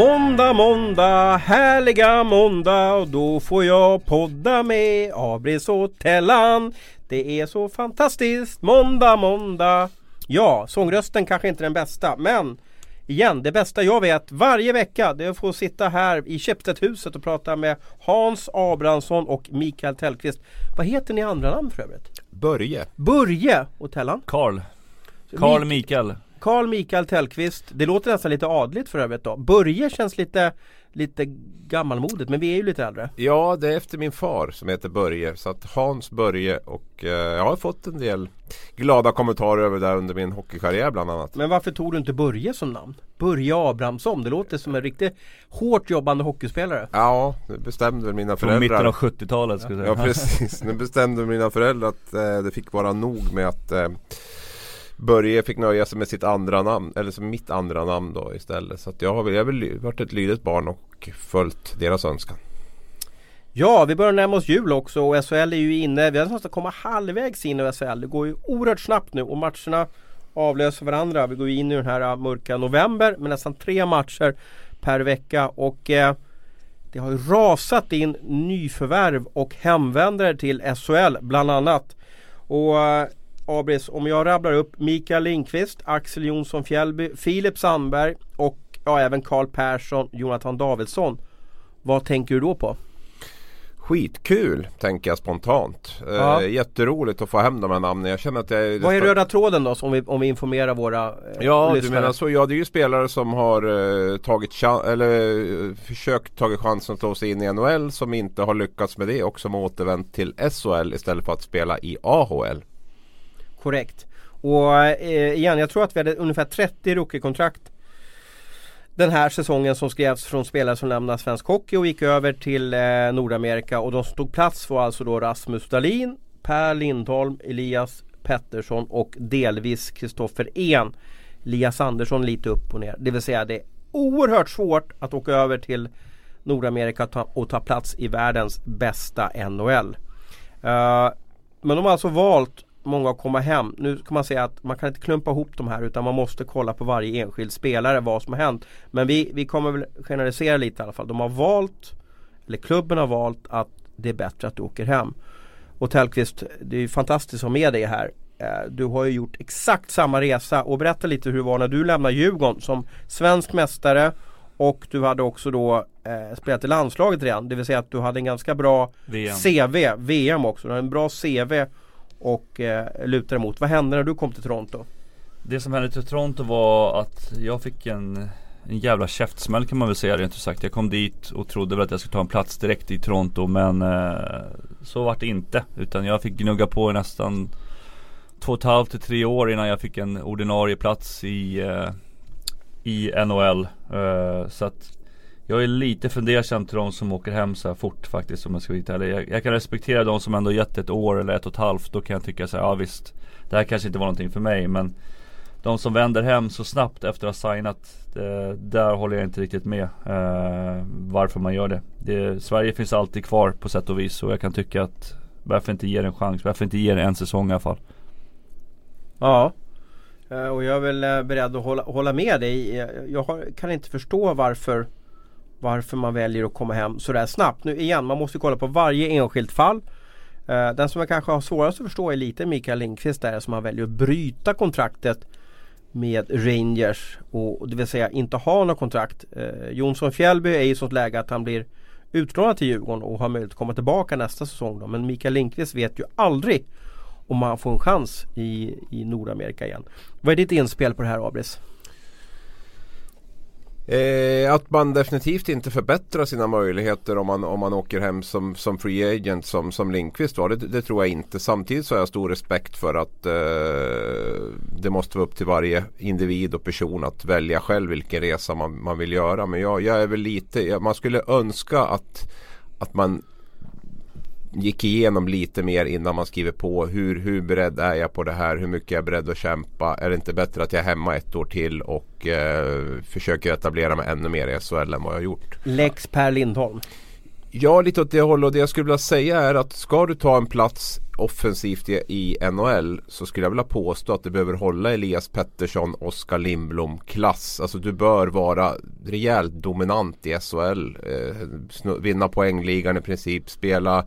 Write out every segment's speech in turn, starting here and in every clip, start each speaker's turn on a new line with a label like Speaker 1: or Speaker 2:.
Speaker 1: Måndag, måndag, härliga måndag och då får jag podda med Abris och Tellan. Det är så fantastiskt, måndag, måndag. Ja, sångrösten kanske inte är den bästa men igen, det bästa jag vet varje vecka det är att få sitta här i Schibstedhuset och prata med Hans Abrahamsson och Mikael Tellqvist. Vad heter ni andra namn för övrigt?
Speaker 2: Börje.
Speaker 1: Börje och Tellan?
Speaker 3: Karl. Karl Mikael.
Speaker 1: Karl Mikael Tellqvist. Det låter nästan lite adligt för övrigt då. Börje känns lite, lite gammalmodigt men vi är ju lite äldre.
Speaker 2: Ja, det är efter min far som heter Börje. Så att Hans Börje och eh, jag har fått en del glada kommentarer över det där under min hockeykarriär bland annat.
Speaker 1: Men varför tog du inte Börje som namn? Börje Abrahamsson, det låter som en riktigt hårt jobbande hockeyspelare.
Speaker 2: Ja, det bestämde väl mina
Speaker 3: Från
Speaker 2: föräldrar.
Speaker 3: mitten av 70-talet ska jag
Speaker 2: Ja
Speaker 3: säga.
Speaker 2: precis, nu bestämde mina föräldrar att eh, det fick vara nog med att eh, Börje fick nöja sig med sitt andra namn, eller som mitt andra namn då istället. Så att jag har väl, jag har väl varit ett lydigt barn och följt deras önskan.
Speaker 1: Ja, vi börjar närma oss jul också och SHL är ju inne. Vi har nästan kommit halvvägs in i SHL. Det går ju oerhört snabbt nu och matcherna avlöser varandra. Vi går ju in i den här äh, mörka november med nästan tre matcher per vecka och eh, det har ju rasat in nyförvärv och hemvändare till SHL bland annat. Och äh, Abris, om jag rabblar upp Mikael Lindqvist, Axel Jonsson Fjällby, Filip Sandberg och ja, även Karl Persson, Jonathan Davidsson. Vad tänker du då på?
Speaker 2: Skitkul tänker jag spontant.
Speaker 1: Ja.
Speaker 2: Eh, jätteroligt att få hem de här namnen. Jag känner att jag
Speaker 1: Vad är röda tråden då om vi, om vi informerar våra eh,
Speaker 2: Ja du
Speaker 1: lyssnare?
Speaker 2: menar så. Ja det är ju spelare som har eh, tagit chan- eller eh, försökt tagit chansen att slå sig in i NHL som inte har lyckats med det och som har återvänt till SHL istället för att spela i AHL.
Speaker 1: Korrekt. Och eh, igen, jag tror att vi hade ungefär 30 rookiekontrakt den här säsongen som skrevs från spelare som lämnade svensk hockey och gick över till eh, Nordamerika och de som tog plats var alltså då Rasmus Dahlin, Per Lindholm, Elias Pettersson och delvis Kristoffer En. Elias Andersson lite upp och ner. Det vill säga det är oerhört svårt att åka över till Nordamerika och ta, och ta plats i världens bästa NHL. Uh, eh, men de har alltså valt många att komma hem. Nu kan man säga att man kan inte klumpa ihop de här utan man måste kolla på varje enskild spelare vad som har hänt. Men vi, vi kommer väl generalisera lite i alla fall. De har valt, eller klubben har valt att det är bättre att du åker hem. Och Tellqvist, det är ju fantastiskt att ha med dig här. Eh, Du har ju gjort exakt samma resa och berätta lite hur det var när du lämnade Djurgården som svensk mästare och du hade också då eh, spelat i landslaget redan. Det vill säga att du hade en ganska bra
Speaker 3: VM.
Speaker 1: CV, VM också. Du hade en bra CV och eh, lutar emot. Vad hände när du kom till Toronto?
Speaker 3: Det som hände till Toronto var att jag fick en, en jävla käftsmäll kan man väl säga rent ut sagt. Jag kom dit och trodde väl att jag skulle ta en plats direkt i Toronto men eh, så var det inte. Utan jag fick gnugga på i nästan två och ett halvt till tre år innan jag fick en ordinarie plats i, eh, i NHL. Eh, så att jag är lite fundersam till de som åker hem så här fort faktiskt om jag ska vara ärlig. Jag, jag kan respektera de som ändå gett ett år eller ett och ett halvt. Då kan jag tycka så här, ja visst. Det här kanske inte var någonting för mig men de som vänder hem så snabbt efter att ha signat det, Där håller jag inte riktigt med eh, Varför man gör det. det Sverige finns alltid kvar på sätt och vis och jag kan tycka att Varför inte ge det en chans? Varför inte ge det en säsong i alla fall?
Speaker 1: Ja. Eh, och jag är väl eh, beredd att hålla, hålla med dig. Eh, jag har, kan inte förstå varför varför man väljer att komma hem sådär snabbt. Nu igen, man måste kolla på varje enskilt fall. Eh, den som jag kanske har svårast att förstå är lite Mikael Lindqvist där som han väljer att bryta kontraktet med Rangers och det vill säga inte ha något kontrakt. Eh, Jonsson Fjällby är i sånt läge att han blir utlånad till Djurgården och har möjlighet att komma tillbaka nästa säsong. Då. Men Mikael Lindqvist vet ju aldrig om han får en chans i, i Nordamerika igen. Vad är ditt inspel på det här Abris?
Speaker 2: Eh, att man definitivt inte förbättrar sina möjligheter om man, om man åker hem som, som free agent som, som Lindqvist var. Det, det tror jag inte. Samtidigt så har jag stor respekt för att eh, det måste vara upp till varje individ och person att välja själv vilken resa man, man vill göra. Men jag, jag är väl lite, jag, man skulle önska att, att man gick igenom lite mer innan man skriver på. Hur, hur beredd är jag på det här? Hur mycket är jag beredd att kämpa? Är det inte bättre att jag är hemma ett år till och eh, försöker etablera mig ännu mer i SHL än vad jag har gjort?
Speaker 1: Lex Per Lindholm.
Speaker 2: Ja, lite åt det hållet. Och det jag skulle vilja säga är att ska du ta en plats offensivt i, NHL så skulle jag vilja påstå att du behöver hålla Elias Pettersson, Oskar Lindblom klass. Alltså du bör vara rejält dominant i SHL. Eh, vinna poängligan i princip, spela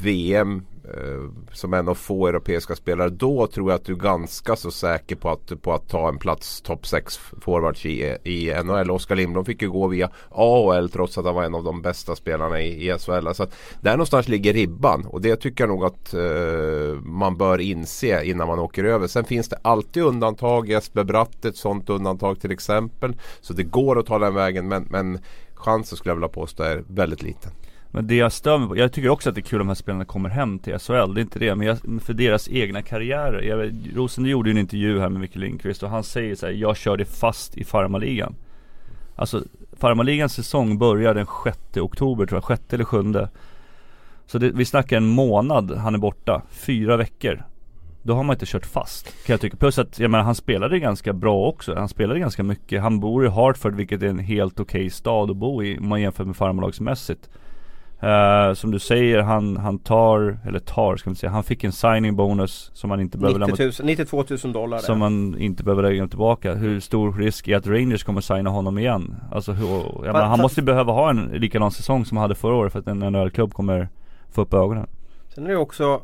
Speaker 2: VM eh, som en av få europeiska spelare. Då tror jag att du är ganska så säker på att, på att ta en plats topp 6 forwards i, i NHL. Oskar Lindblom fick ju gå via AHL trots att han var en av de bästa spelarna i, i SHL. Så att där någonstans ligger ribban och det tycker jag nog att eh, man bör inse innan man åker över. Sen finns det alltid undantag. Jesper Bratt ett sådant undantag till exempel. Så det går att ta den vägen men, men chansen skulle jag vilja påstå är väldigt liten.
Speaker 3: Men det jag stör mig på, jag tycker också att det är kul att de här spelarna kommer hem till SHL, det är inte det. Men jag, för deras egna karriärer. Jag vet, Rosen gjorde ju en intervju här med Micke Lindqvist och han säger så här, jag körde fast i farmaligan. Alltså farmarligans säsong börjar den 6 oktober tror jag, 6 eller 7 Så det, vi snackar en månad han är borta, fyra veckor Då har man inte kört fast kan jag tycka. Plus att, jag menar han spelade ganska bra också. Han spelade ganska mycket. Han bor i Hartford vilket är en helt okej okay stad att bo i om man jämför med farmarlagsmässigt. Uh, som du säger, han, han tar, eller tar ska man säga, han fick en signing bonus som han inte behöver
Speaker 1: 90 000, 92 000 dollar
Speaker 3: Som man inte behöver lägga tillbaka. Hur stor risk är att Rangers kommer signa honom igen? Alltså hur, menar, han måste behöva ha en likadan säsong som han hade förra året för att en NHL-klubb kommer få upp ögonen.
Speaker 1: Sen är det också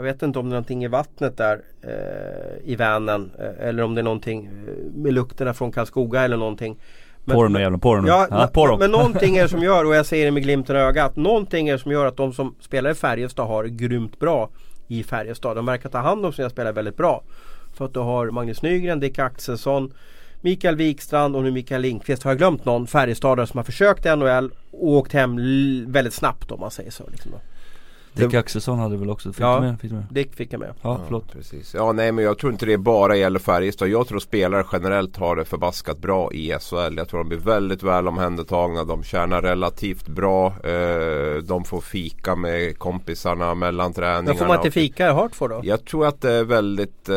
Speaker 1: jag vet inte om det är någonting i vattnet där eh, i Vänern eh, eller om det är någonting eh, med lukterna från Karlskoga eller någonting.
Speaker 3: Men, på dem jävla, på dem
Speaker 1: ja, ja, på dem. Men någonting är det som gör, och jag säger det med glimten i ögat, någonting är det som gör att de som spelar i Färjestad har grymt bra i Färjestad. De verkar ta hand om sina spelare väldigt bra. För att du har Magnus Nygren, Dick Axelsson, Mikael Wikstrand och nu Mikael Lindqvist. Har jag glömt någon Färjestadare som har försökt i NHL och åkt hem väldigt snabbt om man säger så. Liksom
Speaker 3: Dick Axelsson hade väl också, fick
Speaker 1: ja,
Speaker 3: du med? Fick
Speaker 1: du med? Dick fick jag med.
Speaker 3: Ja, förlåt.
Speaker 2: Ja, precis. Ja, nej men jag tror inte det bara gäller Färjestad. Jag tror spelare generellt har det förbaskat bra i SHL. Jag tror de blir väldigt väl omhändertagna. De tjänar relativt bra. Eh, de får fika med kompisarna mellan träningarna. Men
Speaker 1: får man inte fika i Hartford då?
Speaker 2: Jag tror att det är väldigt eh,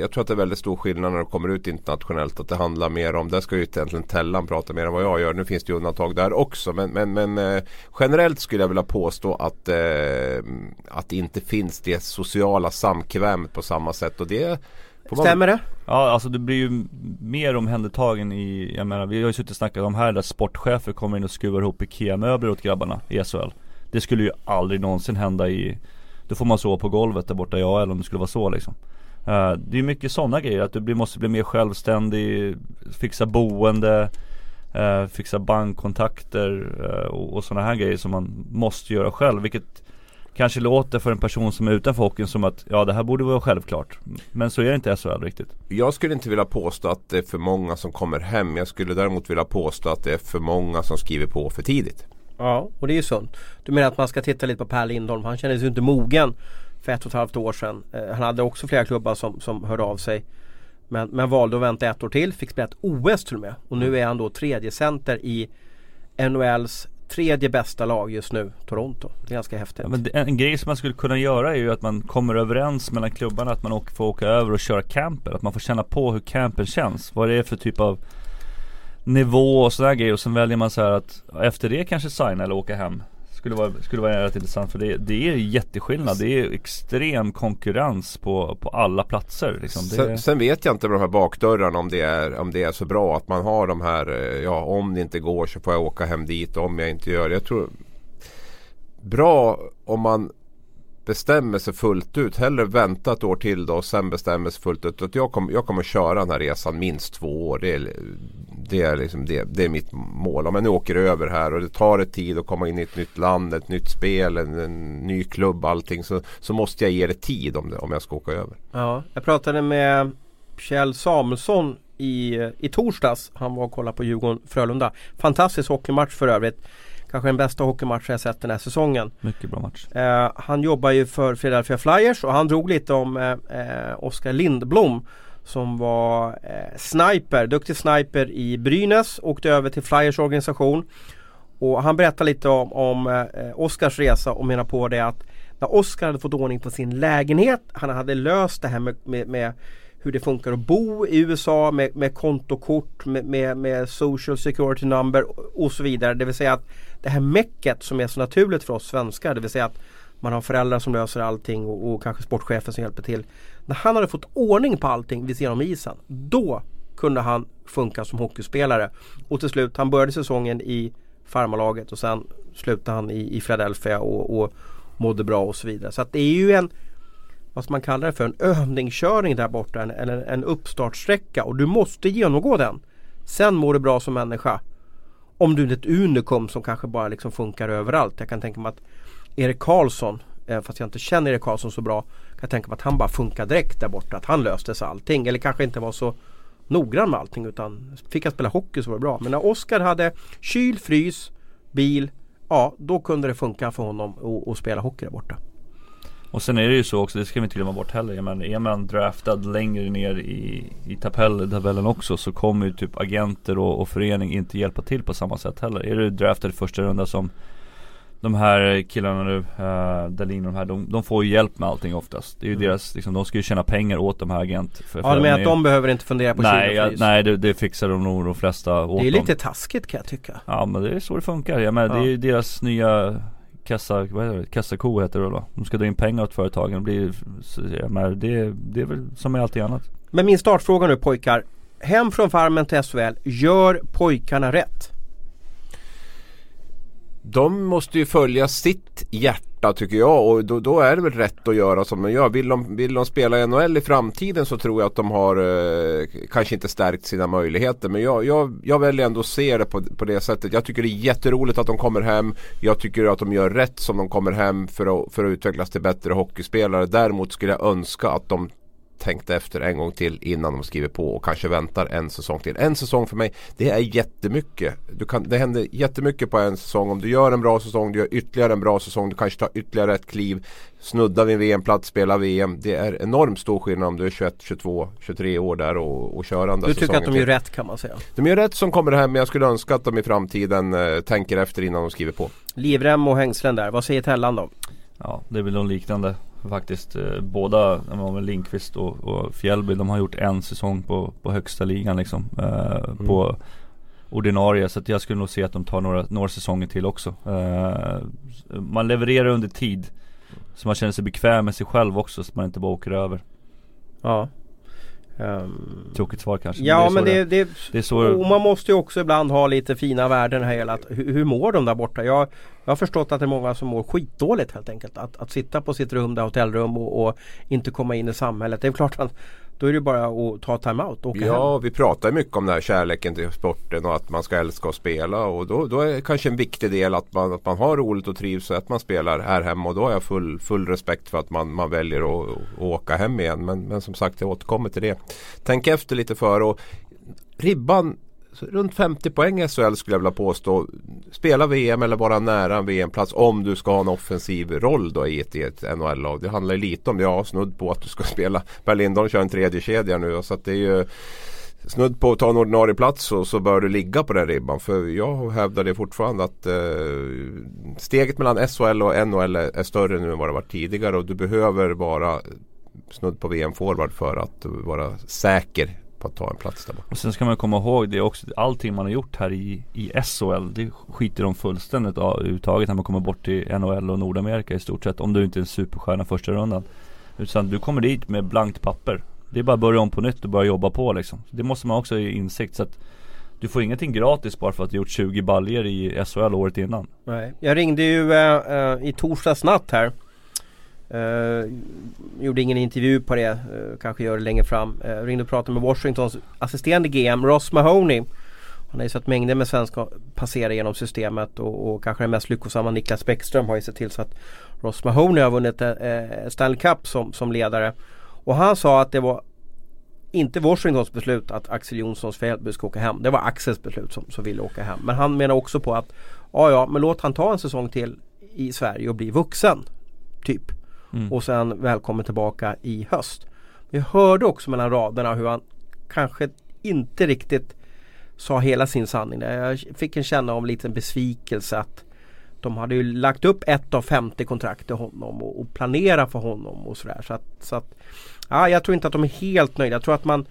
Speaker 2: Jag tror att det är väldigt stor skillnad när de kommer ut internationellt. Att det handlar mer om, där ska ju egentligen Tellan prata mer än vad jag gör. Nu finns det ju undantag där också. Men, men, men eh, generellt skulle jag vilja påstå att eh, att det inte finns det sociala samkvämet på samma sätt. Och det
Speaker 1: Stämmer det?
Speaker 3: Ja alltså det blir ju mer omhändertagen i, jag menar vi har ju suttit och snackat om här där sportchefer kommer in och skruvar ihop IKEA-möbler åt grabbarna i SHL Det skulle ju aldrig någonsin hända i Då får man sova på golvet där borta i AL om det skulle vara så liksom. Uh, Det är mycket sådana grejer, att du måste bli mer självständig, fixa boende uh, Fixa bankkontakter uh, och, och sådana här grejer som man måste göra själv vilket kanske låter för en person som är utanför hockeyn som att ja det här borde vara självklart. Men så är det inte i SHL riktigt.
Speaker 2: Jag skulle inte vilja påstå att det är för många som kommer hem. Jag skulle däremot vilja påstå att det är för många som skriver på för tidigt.
Speaker 1: Ja, och det är ju sunt. Du menar att man ska titta lite på Per Lindholm. Han kändes ju inte mogen för ett och ett halvt år sedan. Eh, han hade också flera klubbar som, som hörde av sig. Men, men valde att vänta ett år till. Fick spela ett OS tror jag Och nu är han då tredje center i NHLs tredje bästa lag just nu, Toronto. Det är ganska häftigt. Ja,
Speaker 3: men en grej som man skulle kunna göra är ju att man kommer överens mellan klubbarna att man får åka över och köra camper. Att man får känna på hur campen känns. Vad det är för typ av nivå och sådana grejer. Och sen väljer man så här att efter det kanske signa eller åka hem. Skulle vara, skulle vara rätt intressant för det, det är jätteskillnad. Det är extrem konkurrens på, på alla platser. Liksom.
Speaker 2: sen, sen, vet jag inte med de här bakdörrarna om det, är, om det är så bra att man har de här, eh, ja om det inte går så får jag åka hem dit om jag inte gör det. Jag tror bra om man bestämmer sig fullt ut. Hellre vänta ett år till då och sen bestämmer sig fullt ut. Att jag, kommer, jag kommer köra den här resan minst två år. Det är, det är, liksom det, det är mitt mål. Om jag nu åker över här och det tar ett tid att komma in i ett nytt land, ett nytt spel, en, en ny klubb, allting. Så, så måste jag ge det tid om, det, om jag ska åka över.
Speaker 1: Ja, jag pratade med Kjell Samuelsson i, i torsdags. Han var och kollade på Djurgården-Frölunda. Fantastisk hockeymatch för övrigt. Kanske den bästa hockeymatch jag sett den här säsongen.
Speaker 3: Mycket bra match.
Speaker 1: Eh, han jobbar ju för Philadelphia Flyers och han drog lite om eh, eh Oskar Lindblom som var eh, sniper, duktig sniper i Brynäs, åkte över till Flyers organisation. Och han berättar lite om, om eh, Oskars resa och menar på det att när Oskar hade fått ordning på sin lägenhet, han hade löst det här med, med, med hur det funkar att bo i USA med, med kontokort, med, med, med, social security number och så vidare. Det vill säga att det här mecket som är så naturligt för oss svenskar, det vill säga att Man har föräldrar som löser allting och, och kanske sportchefen som hjälper till. När han hade fått ordning på allting vid sidan om isen. Då kunde han funka som hockeyspelare. Och till slut, han började säsongen i farmarlaget och sen slutade han i, i Philadelphia och, och mådde bra och så vidare. Så att det är ju en vad ska man kalla det för, en övningskörning där borta. eller en, uppstartsträcka och du måste genomgå den. Sen mår du bra som människa. Om du är ett unikum som kanske bara liksom funkar överallt. Jag kan tänka mig att Erik Karlsson, eh, fast jag inte känner Erik Karlsson så bra, kan jag tänka mig att han bara funkar direkt där borta. Att han löste sig allting. Eller kanske inte var så noggrann med allting utan fick han spela hockey så var det bra. Men när Oskar hade kyl, frys, bil, ja då kunde det funka för honom att spela hockey där borta.
Speaker 3: Och sen är det ju så också, det ska vi inte glömma bort heller. Men är man draftad längre ner i, i tabellen också så kommer ju typ agenter och, och förening inte hjälpa till på samma sätt heller. Är du draftad i första runda som de här killarna nu, uh, Dahlin och de här, de, de, får ju hjälp med allting oftast. Det är ju mm. deras, liksom, de ska ju tjäna pengar åt de här agent
Speaker 1: Ja, du menar att de behöver inte fundera på
Speaker 3: Nej, ja, nej det, det, fixar de nog de flesta
Speaker 1: åt Det är lite taskigt kan jag tycka.
Speaker 3: Ja men det är så det funkar. Jag menar, ja. det är ju deras nya kassa, vad är det? kassako heter det då. De ska dra in pengar åt företagen. Det, blir, jag menar, det, det är väl som med allting annat.
Speaker 1: Men min startfråga nu pojkar. Hem från farmen till SHL. Gör pojkarna rätt?
Speaker 2: De måste ju följa sitt hjärta tycker jag och då, då, är det väl rätt att göra som de gör. Vill de, vill de spela i NHL i framtiden så tror jag att de har eh, kanske inte stärkt sina möjligheter. Men jag, jag, jag väljer ändå att se det på, på det sättet. Jag tycker det är jätteroligt att de kommer hem. Jag tycker att de gör rätt som de kommer hem för att, för att utvecklas till bättre hockeyspelare. Däremot skulle jag önska att de tänkte efter en gång till innan de skriver på och kanske väntar en säsong till. En säsong för mig, det är jättemycket. Du kan, det händer jättemycket på en säsong. Om du gör en bra säsong, du gör ytterligare en bra säsong, du kanske tar ytterligare ett kliv. Snuddar vid en VM-plats, spelar VM. Det är enormt stor skillnad om du är 21, 22, 23 år där och, och kör andra
Speaker 1: Du tycker att de gör rätt kan man säga?
Speaker 2: De gör rätt som kommer hem men jag skulle önska att de i framtiden eh, tänker efter innan de skriver på.
Speaker 1: Livrem och hängslen där, vad säger Tellan då?
Speaker 3: Ja, det är väl något liknande faktiskt. Eh, båda, Lindqvist och, och Fjällby, de har gjort en säsong på, på högsta ligan liksom. Eh, mm. På ordinarie. Så jag skulle nog se att de tar några, några säsonger till också. Eh, man levererar under tid. Så man känner sig bekväm med sig själv också så att man inte bara åker över.
Speaker 1: Ja.
Speaker 3: Um, Tråkigt svar kanske.
Speaker 1: Ja men det, det, det, är så och man måste ju också ibland ha lite fina värden här. Att, hur, hur mår de där borta? Jag, jag har förstått att det är många som mår skitdåligt helt enkelt. Att, att sitta på sitt rum, där hotellrum och, och inte komma in i samhället. Det är klart att då är det bara att ta timeout och åka
Speaker 2: Ja, hem. vi pratar mycket om den här kärleken till sporten och att man ska älska att spela. Och då, då är kanske en viktig del att man, att man har roligt och trivs och att man spelar här hemma. Och då har jag full, full respekt för att man, man väljer att, att åka hem igen. Men, men som sagt, jag återkommer till det. Tänk efter lite för och ribban runt 50 poäng i SHL skulle jag vilja påstå. Spela VM eller vara nära en VM-plats om du ska ha en offensiv roll då i ett, ett NHL-lag. Det handlar ju lite om ja snudd på att du ska spela. Per Lindholm kör en tredje kedja nu så att det är ju snudd på att ta en ordinarie plats så, så bör du ligga på den ribban. För jag hävdar det fortfarande att eh, steget mellan SHL och NHL är, är större nu än vad det var tidigare och du behöver vara snudd på VM-forward för att vara säker på att ta en plats där borta.
Speaker 3: Och sen ska man komma ihåg det också, allting man har gjort här i, i SHL det skiter de fullständigt av överhuvudtaget när man kommer bort till NHL och Nordamerika i stort sett. Om du inte är en superstjärna första rundan. Utan du kommer dit med blankt papper. Det är bara att börja om på nytt och börja jobba på liksom. Det måste man också ha insikt. Så att du får ingenting gratis bara för att du gjort 20 baljer i SHL året innan.
Speaker 1: Nej, jag ringde ju äh, i torsdags natt här Uh, gjorde ingen intervju på det, uh, kanske gör det längre fram. Uh, ringde och pratade med Washingtons assisterande GM Ross Mahoney. Han har ju sett mängder med svenskar passera genom systemet och, och, kanske den mest lyckosamma Niklas Bäckström har ju sett till så att Ross Mahoney har vunnit uh, Stanley Cup som, som ledare. Och han sa att det var inte Washingtons beslut att Axel Jonssons Fjällby ska åka hem. Det var Axels beslut som, som ville åka hem. Men han menar också på att ja, ja, men låt han ta en säsong till i Sverige och bli vuxen. Typ. Mm. Och sen välkommen tillbaka i höst. Vi hörde också mellan raderna hur han kanske inte riktigt sa hela sin sanning. Jag fick en känna en liten besvikelse att de hade ju lagt upp ett av 50 kontrakt till honom och, och planera för honom och sådär. Så att, så att, ja, jag tror inte att de är helt nöjda. Jag tror att man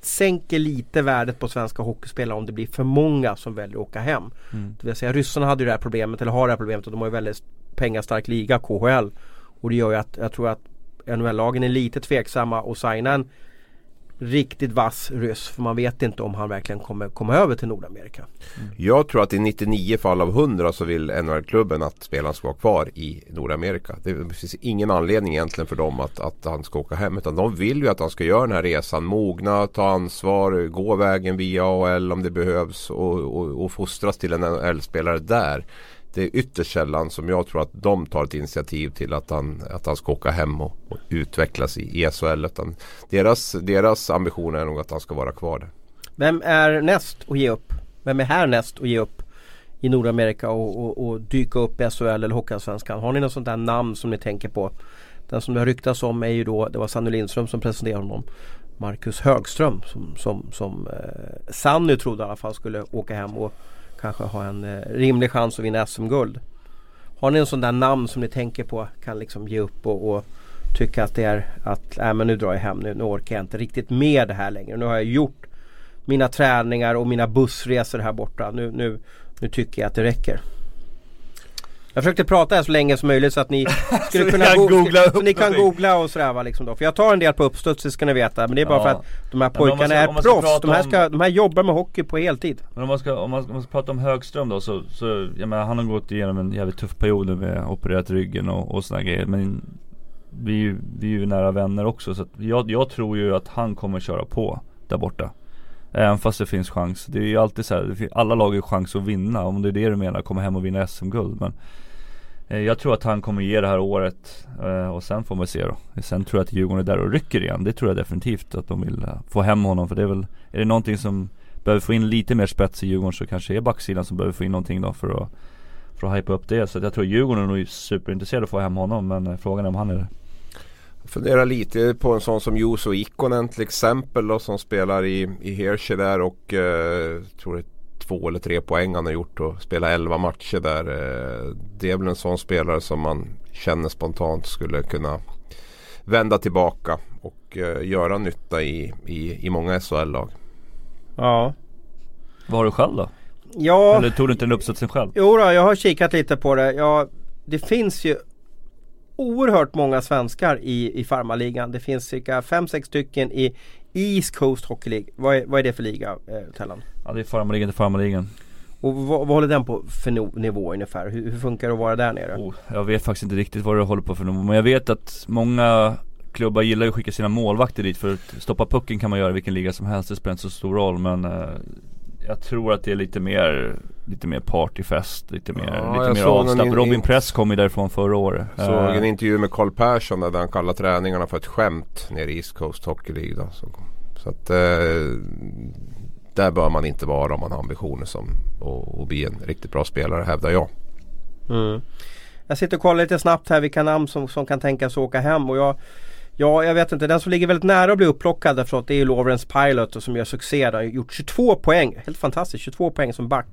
Speaker 1: sänker lite värdet på svenska hockeyspelare om det blir för många som väljer att åka hem.
Speaker 3: Mm.
Speaker 1: Det vill säga ryssarna hade ju det här problemet, eller har det här problemet och de har ju väldigt pengastark liga, KHL. Och det gör ju att jag tror att NHL-lagen är lite tveksamma att signa en riktigt vass ryss. För man vet inte om han verkligen kommer komma över till Nordamerika.
Speaker 2: Mm. Jag tror att i 99 fall av 100 så vill NHL-klubben att spelaren ska vara kvar i Nordamerika. Det finns ingen anledning egentligen för dem att, att han ska åka hem. Utan de vill ju att han ska göra den här resan. Mogna, ta ansvar, gå vägen via AHL om det behövs och, och, och fostras till en NHL-spelare där det är ytterst sällan som jag tror att de tar ett initiativ till att han, att han ska åka hem och, och utvecklas i SHL. Utan deras, deras ambition är nog att han ska vara kvar där.
Speaker 1: Vem är näst att ge upp? Vem är härnäst att ge upp i Nordamerika och, och, och dyka upp i SHL eller Hockeyallsvenskan? Har ni något sånt där namn som ni tänker på? Den som det har ryktats om är ju då, det var Sanny Lindström som presenterade honom. Marcus Högström som, som, som eh, Sanny trodde i alla fall skulle åka hem och kanske ha en eh, rimlig chans att vinna SM-guld. Har ni en sån där namn som ni tänker på kan liksom ge upp och, och tycka att det är att äh, men nu drar jag hem nu, nu orkar jag inte riktigt med det här längre. Nu har jag gjort mina träningar och mina bussresor här borta. Nu, nu, nu tycker jag att det räcker. Jag försökte prata här så länge som möjligt så att ni skulle
Speaker 3: så
Speaker 1: kunna
Speaker 3: kan
Speaker 1: go
Speaker 3: googla upp
Speaker 1: så ni kan googla och sådär va, liksom då. För jag tar en del på uppstuds, det ska ni veta. Men det är bara
Speaker 3: Ja.
Speaker 1: för att de här pojkarna
Speaker 3: ska-
Speaker 1: är
Speaker 3: ska
Speaker 1: proffs. De här,
Speaker 3: om-
Speaker 1: ska, de här jobbar med hockey på heltid.
Speaker 3: Men om man ska, om man, om man ska prata om Högström då så, så jag menar, han har gått igenom en jävligt tuff period nu med opererat ryggen och, och sådana grejer. Men vi är, ju, vi är ju nära vänner också så att jag, jag tror ju att han kommer köra på där borta. Även fast det finns chans. Det är ju alltid så här, alla lag har ju chans att vinna om det är det du menar, komma hem och vinna SM-guld. Men eh, jag tror att han kommer ge det här året eh, och sen får man se då. Sen tror jag att Djurgården är där och rycker igen. Det tror jag definitivt att de vill eh, få hem honom för det är väl, är det någonting som behöver få in lite mer spets i Djurgården så kanske det är backsidan som behöver få in någonting då för att för att hypa upp det. Så att jag tror Djurgården är nog superintresserad av att få hem honom men eh, frågan är om han är det.
Speaker 2: Funderar lite på en sån som Juuso Ikonen till exempel då, som spelar i, i Hershey där och eh, tror det är två eller tre poäng han har gjort och spelat elva matcher där. Eh, det är väl en sån spelare som man känner spontant skulle kunna vända tillbaka och eh, göra nytta i, i, i många SHL-lag.
Speaker 1: Ja.
Speaker 3: Vad har du själv då?
Speaker 1: Ja.
Speaker 3: Eller tog du inte den uppsatsen själv?
Speaker 1: Jo då, jag har kikat lite på det. Ja, det finns ju oerhört många svenskar i, i farmaligan. Det finns cirka 5-6 stycken i East Coast Hockey League. Vad är, vad är det för liga, eh, Tellan?
Speaker 3: Ja det är farmarligan till farmarligan.
Speaker 1: Och vad, vad håller den på för no, nivå ungefär? Hur, hur funkar det att vara där nere?
Speaker 3: Oh, jag vet faktiskt inte riktigt vad det håller på för nummer men jag vet att många klubbar gillar ju att skicka sina målvakter dit för att stoppa pucken kan man göra i vilken liga som helst, det spelar inte så stor roll men eh, Jag tror att det är lite mer Lite mer partyfest, lite mer,
Speaker 2: Ja,
Speaker 3: lite mer avslappnat
Speaker 2: in-
Speaker 3: Robin
Speaker 2: in-
Speaker 3: Press kom ju därifrån förra året
Speaker 2: Såg
Speaker 3: Eh,
Speaker 2: en intervju med Carl Persson där han kallar träningarna för ett skämt nere i East Coast Hockey League. Då. Så, så att eh, där bör man inte vara om man har ambitioner som att bli en riktigt bra spelare hävdar jag.
Speaker 1: Mm. Jag sitter och kollar lite snabbt här vilka namn som, som kan tänkas åka hem och jag Ja, jag vet inte. Den som ligger väldigt nära att bli upplockad efteråt det är ju Lawrence Pilot och som gör succé. Han har gjort 22 poäng. Helt fantastiskt. 22 poäng som back.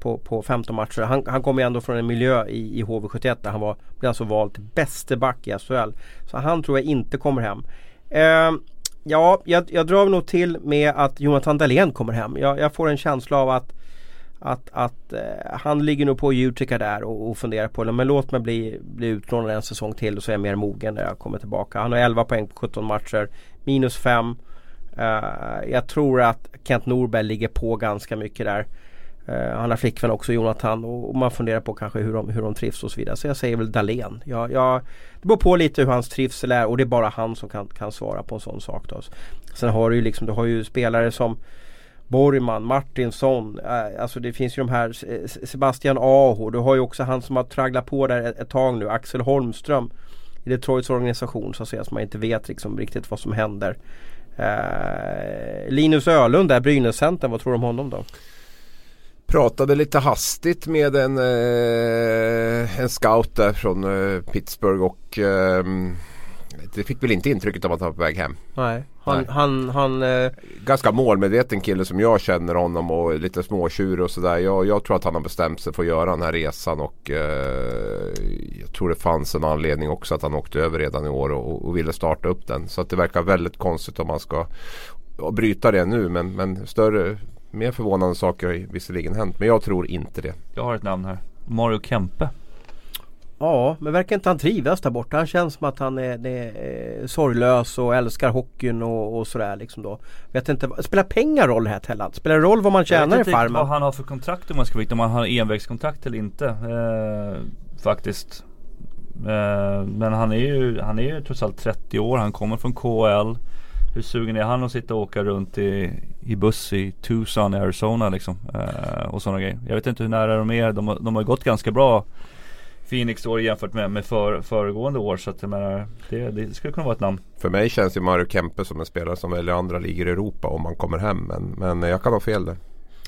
Speaker 1: På, på 15 matcher. Han, han kommer ju ändå från en miljö i, i HV71 där han var, blev alltså vald till bäste back i SHL. Så han tror jag inte kommer hem. Eh, ja, jag, jag drar nog till med att Jonathan Dahlén kommer hem. Jag, jag får en känsla av att att, att eh, han ligger nog på Utica där och, och funderar på det. Men låt mig bli, bli utlånad en säsong till och så är jag mer mogen när jag kommer tillbaka. Han har 11 poäng på 17 matcher. Minus 5. Eh, jag tror att Kent Norberg ligger på ganska mycket där. Eh, han har flickvän också Jonathan och, och man funderar på kanske hur de, hur de trivs och så vidare. Så jag säger väl Dahlén. Jag, jag, det beror på lite hur hans trivsel är och det är bara han som kan, kan svara på en sån sak. Då. Sen har du ju liksom, du har ju spelare som Borgman, Martinsson, eh, alltså det finns ju de här Se- Sebastian Aho. Du har ju också han som har tragglat på där ett, ett tag nu, Axel Holmström. I Detroits organisation så att säga, så man inte vet liksom riktigt vad som händer. Eh, Linus Ölund där, Brynäscentern, vad tror du om honom då?
Speaker 2: Pratade lite hastigt med en, eh, en scout där från eh, Pittsburgh och eh, det fick väl inte intrycket av att han var på väg hem.
Speaker 1: Nej, han, han, han eh,
Speaker 2: Ganska målmedveten kille som jag känner honom och lite småtjurig och sådär. Jag, jag tror att han har bestämt sig för att göra den här resan och eh, jag tror det fanns en anledning också att han åkte över redan i år och, och ville starta upp den. Så att det verkar väldigt konstigt om man ska bryta det nu men, men större, mer förvånande saker har visserligen hänt. Men jag tror inte det.
Speaker 3: Jag har ett namn här. Mario Kempe.
Speaker 1: Ja, men verkar inte han trivas där borta? Han känns som att han är, är, är sorglös och älskar hockeyn och, och sådär liksom då. Vet inte, spelar pengar roll här Tellan? Spelar det roll vad man tjänar i Farmen? Jag vet inte
Speaker 3: vad han har för kontrakt om man ska veta om han har envägskontrakt eller inte. Eh, faktiskt. Eh, men han är ju han är ju trots allt 30 år. Han kommer från KL. Hur sugen är han att sitta och åka runt i, i buss i Tucson i Arizona liksom? Eh, och sådana grejer. Jag vet inte hur nära de är. De, de har gått ganska bra Phoenix år jämfört med, med för, föregående år. Så att jag menar, det, det skulle kunna vara ett namn.
Speaker 2: För mig känns ju Mario Kempe som en spelare som väljer andra ligor i Europa om man kommer hem. Men, men jag kan ha fel där.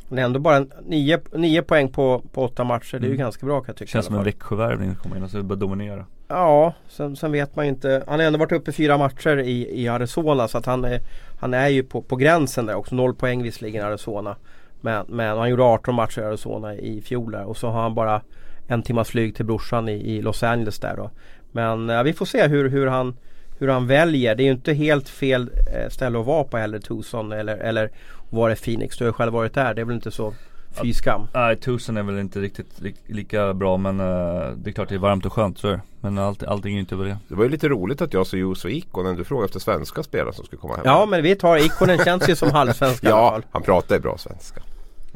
Speaker 1: Men ändå bara nio, nio poäng på, på åtta matcher. Det är ju mm. ganska bra kan jag tycka.
Speaker 3: Känns som en Växjövärvning att komma in och så bara dominera.
Speaker 1: Ja, sen, sen, vet man ju inte. Han har ändå varit uppe fyra matcher i, i Arizona så att han är, han är ju på, på gränsen där också. Noll poäng visserligen i Arizona. Men, men han gjorde 18 matcher i Arizona i fjol där och så har han bara en timmas flyg till brorsan i, i Los Angeles där då. Men ja, vi får se hur, hur, han, hur han väljer. Det är ju inte helt fel eh, ställe att vara på heller Tucson eller, eller var är Phoenix. Du har ju själv varit där. Det är väl inte så fy skam.
Speaker 3: Nej, Tucson är väl inte riktigt li lika bra men uh, det är klart det är varmt och skönt så är det. Men allt, allting är inte över det.
Speaker 2: Det var ju lite roligt att jag sa Juuso Ikonen. Du frågade efter svenska spelare som skulle komma hem.
Speaker 1: Ja men vi tar Ikonen känns ju som halvsvensk
Speaker 2: i alla fall. Ja, han pratar ju bra svenska.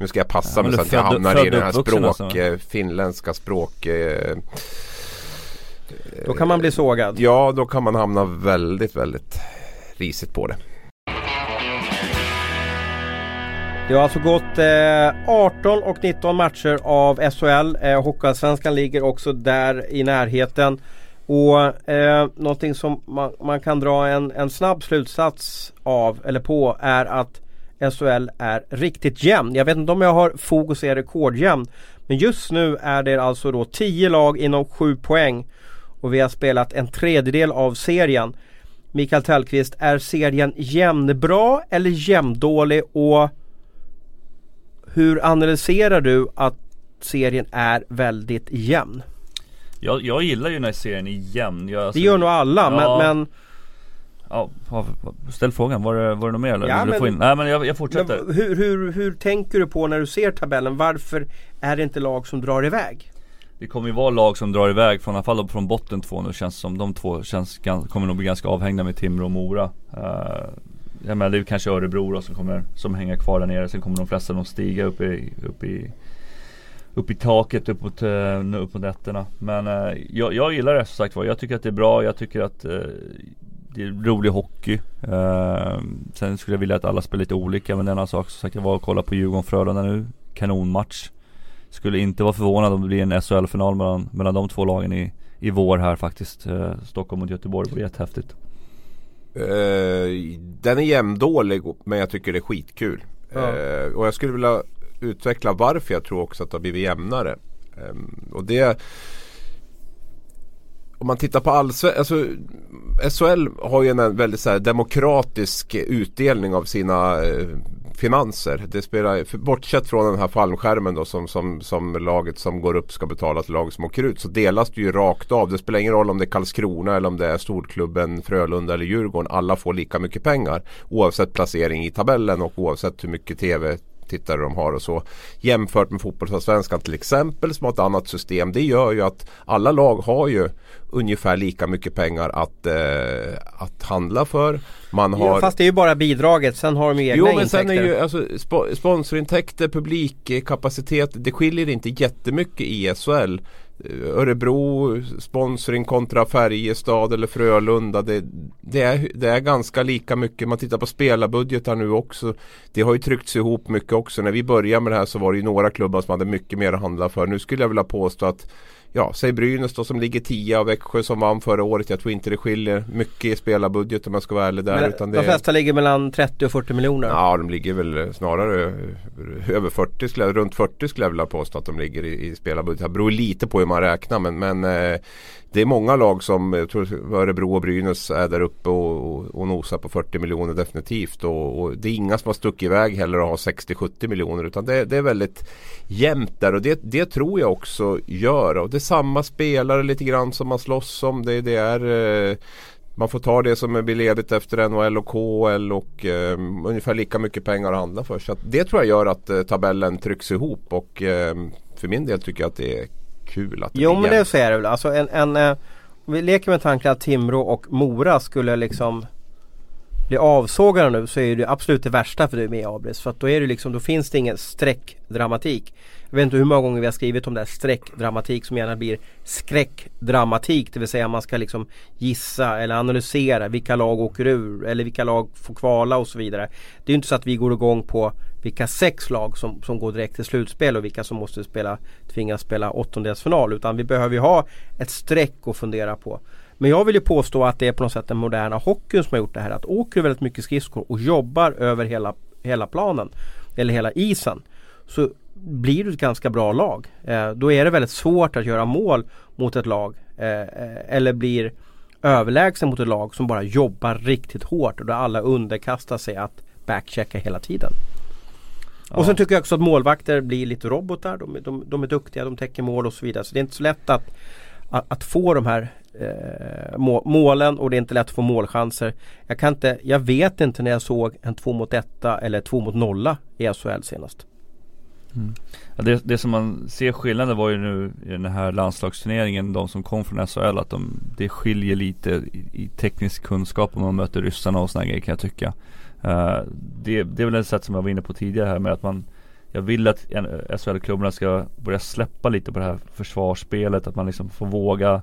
Speaker 2: Nu ska jag passa ja, mig så att jag hamnar i den här språk, alltså. Eh, finländska språk eh,
Speaker 1: Då kan man bli sågad.
Speaker 2: Ja, då kan man hamna väldigt, väldigt risigt på det.
Speaker 1: Det har alltså gått eh, 18 och 19 matcher av SHL. Eh, Hockeyallsvenskan ligger också där i närheten. Och eh, någonting som man, man, kan dra en, en snabb slutsats av eller på är att SHL är riktigt jämn. Jag vet inte om jag har fog att säga rekordjämn. Men just nu är det alltså då 10 lag inom 7 poäng. Och vi har spelat en tredjedel av serien. Mikael Tellqvist, är serien jämnbra eller jämndålig? Och hur analyserar du att serien är väldigt jämn?
Speaker 3: Jag, jag gillar ju när serien är jämn. Jag,
Speaker 1: alltså, det gör nog alla ja. men, men
Speaker 3: Ja, ställ frågan. Var det, var det något mer eller? Ja, men, få in? Nej men jag, jag fortsätter.
Speaker 1: Men, hur, hur, hur tänker du på när du ser tabellen? Varför är det inte lag som drar iväg?
Speaker 3: Det kommer ju vara lag som drar iväg från, i alla fall från botten två nu känns som. De två känns, kommer nog bli ganska avhängda med Timrå och Mora. Uh, jag menar det är kanske Örebro då som kommer, som hänger kvar där nere. Sen kommer de flesta nog stiga upp i, upp i upp i taket upp mot, uh, upp mot nätterna. Men uh, jag, jag gillar det som sagt var. Jag tycker att det är bra. Jag tycker att uh, det är rolig hockey. Uh, sen skulle jag vilja att alla spelar lite olika men är en annan sak. Som sagt jag var och kollade på Djurgården-Frölunda nu. Kanonmatch. Skulle inte vara förvånad om det blir en SHL-final mellan, mellan de två lagen i, i vår här faktiskt. Uh, Stockholm mot Göteborg, det vore jättehäftigt.
Speaker 2: Uh, den är jämndålig men jag tycker det är skitkul. Ja. Uh, och jag skulle vilja utveckla varför jag tror också att det har blivit jämnare. Um, och det om man tittar på allsvenskan, alltså SHL har ju en väldigt så demokratisk utdelning av sina eh, finanser. Det spelar, bortsett från den här fallskärmen då som, som, som laget som går upp ska betala till laget som åker ut så delas det ju rakt av. Det spelar ingen roll om det är Karlskrona eller om det är storklubben Frölunda eller Djurgården. Alla får lika mycket pengar oavsett placering i tabellen och oavsett hur mycket tv tittare de har och så. Jämfört med fotbollsallsvenskan till exempel som har ett annat system. Det gör ju att alla lag har ju ungefär lika mycket pengar att, eh, att handla för.
Speaker 1: Man har... Ja, fast det är ju bara bidraget, sen har de ju egna jo, men intäkter. Sen är ju,
Speaker 2: alltså, sp sponsorintäkter, publikkapacitet, det skiljer inte jättemycket i SHL. Örebro sponsring kontra Färjestad eller Frölunda. Det, det, är, det är ganska lika mycket. Man tittar på spelarbudgetar nu också. Det har ju tryckts ihop mycket också. När vi började med det här så var det ju några klubbar som hade mycket mer att handla för. Nu skulle jag vilja påstå att ja, säg Brynäs då som ligger 10 och Växjö som vann förra året. Jag tror inte det skiljer mycket i spelarbudget om jag ska vara ärlig där. Men
Speaker 1: utan de flesta ligger mellan 30 och 40 miljoner?
Speaker 2: Ja, de ligger väl snarare över 40, skulle runt 40 skulle jag vilja påstå att de ligger i, i spelarbudget. Det beror lite på hur man räknar men, men eh, det är många lag som, jag tror Örebro och Brynäs är där uppe och, och, och nosar på 40 miljoner definitivt. Och, och, det är inga som har stuckit iväg heller och har 60-70 miljoner utan det, det, är väldigt jämnt där och det, det tror jag också gör. Och det är samma spelare lite grann som man slåss om. Det, det är eh, man får ta det som blir ledigt efter NHL och KHL och eh, ungefär lika mycket pengar att handla för. Så det tror jag gör att eh, tabellen trycks ihop och eh, för min del tycker jag att det är kul att det
Speaker 1: Jo men det så är det väl. Alltså en, en, eh, vi leker med tanken att Timrå och Mora skulle liksom bli avsågade nu så är det absolut det värsta för dig med Abris. För att då är det liksom, då finns det ingen streckdramatik. Jag vet inte hur många gånger vi har skrivit om det här streckdramatik som gärna blir skräckdramatik. Det vill säga man ska liksom gissa eller analysera vilka lag åker ur eller vilka lag får kvala och så vidare. Det är inte så att vi går igång på vilka sex lag som, som går direkt till slutspel och vilka som måste spela, tvingas spela åttondelsfinal. Utan vi behöver ju ha ett streck att fundera på. Men jag vill ju påstå att det är på något sätt den moderna hockeyn som har gjort det här. Att åker du väldigt mycket skridskor och jobbar över hela, hela planen eller hela isen så blir du ett ganska bra lag. Eh, då är det väldigt svårt att göra mål mot ett lag eh, eh eller blir överlägsen mot ett lag som bara jobbar riktigt hårt och där alla underkastar sig att backchecka hela tiden. Ja. Och sen tycker jag också att målvakter blir lite robotar. De, de, de är duktiga, de täcker mål och så vidare. Så det är inte så lätt att, att, att få de här eh, målen och det är inte lätt att få målchanser. Jag, kan inte, jag vet inte när jag såg en 2 mot 1 eller 2 mot 0 i SHL senast.
Speaker 3: Mm. Ja, det, det, som man ser skillnaden var ju nu i den här landslagsturneringen, de som kom från SHL, att de, det skiljer lite i, i teknisk kunskap om man möter ryssarna och sådana grejer kan jag tycka. Uh, det, det är väl ett sätt som jag var inne på tidigare här med att man Jag vill att eh, SHL-klubbarna ska börja släppa lite på det här försvarsspelet, att man liksom får våga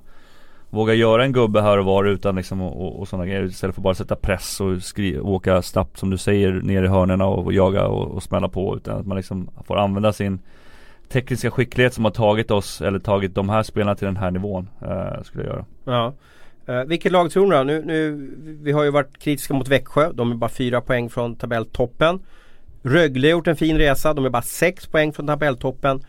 Speaker 3: Våga göra en gubbe här och var utan liksom och, och, och sådana grejer istället för bara sätta press och skri- åka snabbt som du säger ner i hörnerna och, och jaga och, och smälla på utan att man liksom får använda sin tekniska skicklighet som har tagit oss eller tagit de här spelarna till den här nivån eh, skulle jag göra.
Speaker 1: Ja. Uh, vilket lag tror ni då? Nu, nu, vi har ju varit kritiska mot Växjö. De är bara fyra poäng från tabelltoppen. Rögle har gjort en fin resa. De är bara sex poäng från tabelltoppen.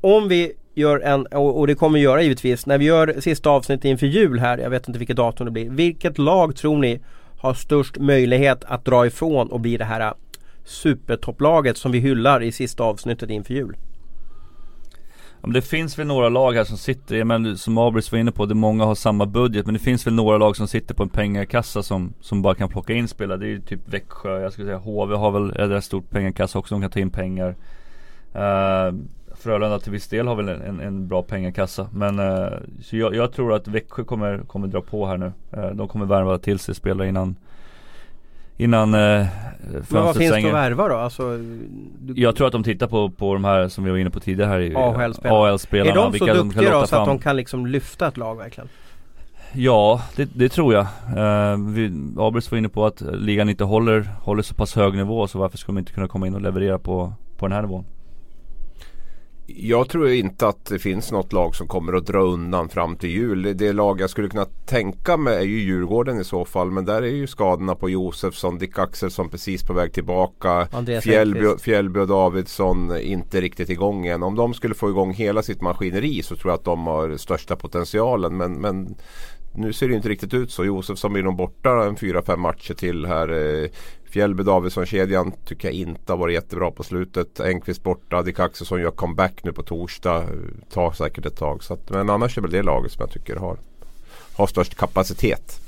Speaker 1: Om vi gör en, och det kommer vi göra givetvis, när vi gör sista avsnittet inför jul här, jag vet inte vilket datum det blir. Vilket lag tror ni har störst möjlighet att dra ifrån och bli det här supertopplaget som vi hyllar i sista avsnittet inför jul?
Speaker 3: Men det finns väl några lag här som sitter, men som Abris var inne på, det många har samma budget Men det finns väl några lag som sitter på en pengakassa som, som bara kan plocka in spelare. Det är ju typ Växjö, jag skulle säga HV har väl en rätt stor pengakassa också, de kan ta in pengar. Uh, Frölunda till viss del har väl en, en bra pengakassa Men uh, så jag, jag, tror att Växjö kommer, kommer dra på här nu. Uh, De kommer värva till sig spelare innan Innan eh,
Speaker 1: Men vad finns det att värva då? Alltså,
Speaker 3: du... Jag tror att de tittar på, på de här som vi var inne på tidigare här
Speaker 1: AHL-spelarna Är de så duktiga då så att de kan liksom lyfta ett lag verkligen?
Speaker 3: Ja, det, det tror jag. Uh, vi, Abels var inne på att ligan inte håller, håller så pass hög nivå så varför skulle de inte kunna komma in och leverera på, på den här nivån?
Speaker 2: Jag tror inte att det finns något lag som kommer att dra undan fram till jul. Det lag jag skulle kunna tänka mig är ju Djurgården i så fall. Men där är ju skadorna på Josefsson, Dick Axelsson precis på väg tillbaka. Fjällby, Fjällby och Davidsson inte riktigt igång än. Om de skulle få igång hela sitt maskineri så tror jag att de har största potentialen. Men, men nu ser det inte riktigt ut så. Josefsson blir nog borta en fyra, fem matcher till här. Fjällby Davidsson-kedjan tycker jag inte har varit jättebra på slutet. Engqvist borta. Dick Axelsson gör comeback nu på torsdag. Tar säkert ett tag. Så att, men annars är väl det laget som jag tycker har, har störst kapacitet.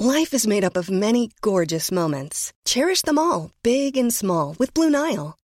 Speaker 2: Life is made up of many gorgeous moments. Cherish them all, big and small, with Blue Nile.